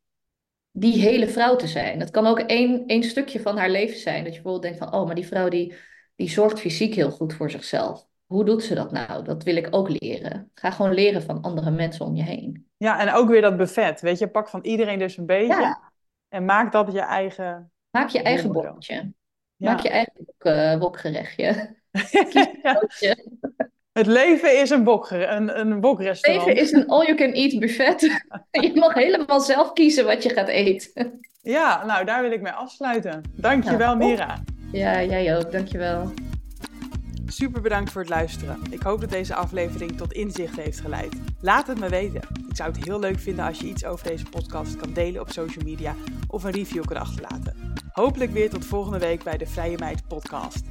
die hele vrouw te zijn. Het kan ook één, één stukje van haar leven zijn. Dat je bijvoorbeeld denkt van, oh, maar die vrouw die, die zorgt fysiek heel goed voor zichzelf. Hoe doet ze dat nou? Dat wil ik ook leren. Ga gewoon leren van andere mensen om je heen. Ja, en ook weer dat buffet. Weet je, pak van iedereen dus een beetje. En maak dat je eigen... Maak je eigen bokje. Maak je eigen bok, uh, bokgerechtje. Het leven is een, bok, een, een bokrestaurant. Het leven is een all-you-can-eat buffet. je mag helemaal zelf kiezen wat je gaat eten. Ja, nou daar wil ik mee afsluiten. Dankjewel, nou, Mira. Ja, jij ook. Dankjewel. Super bedankt voor het luisteren. Ik hoop dat deze aflevering tot inzicht heeft geleid. Laat het me weten. Ik zou het heel leuk vinden als je iets over deze podcast kan delen op social media of een review kan achterlaten. Hopelijk weer tot volgende week bij de Vrije Meid podcast.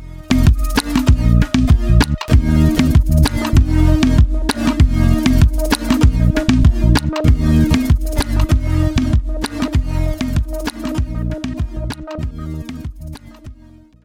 Thank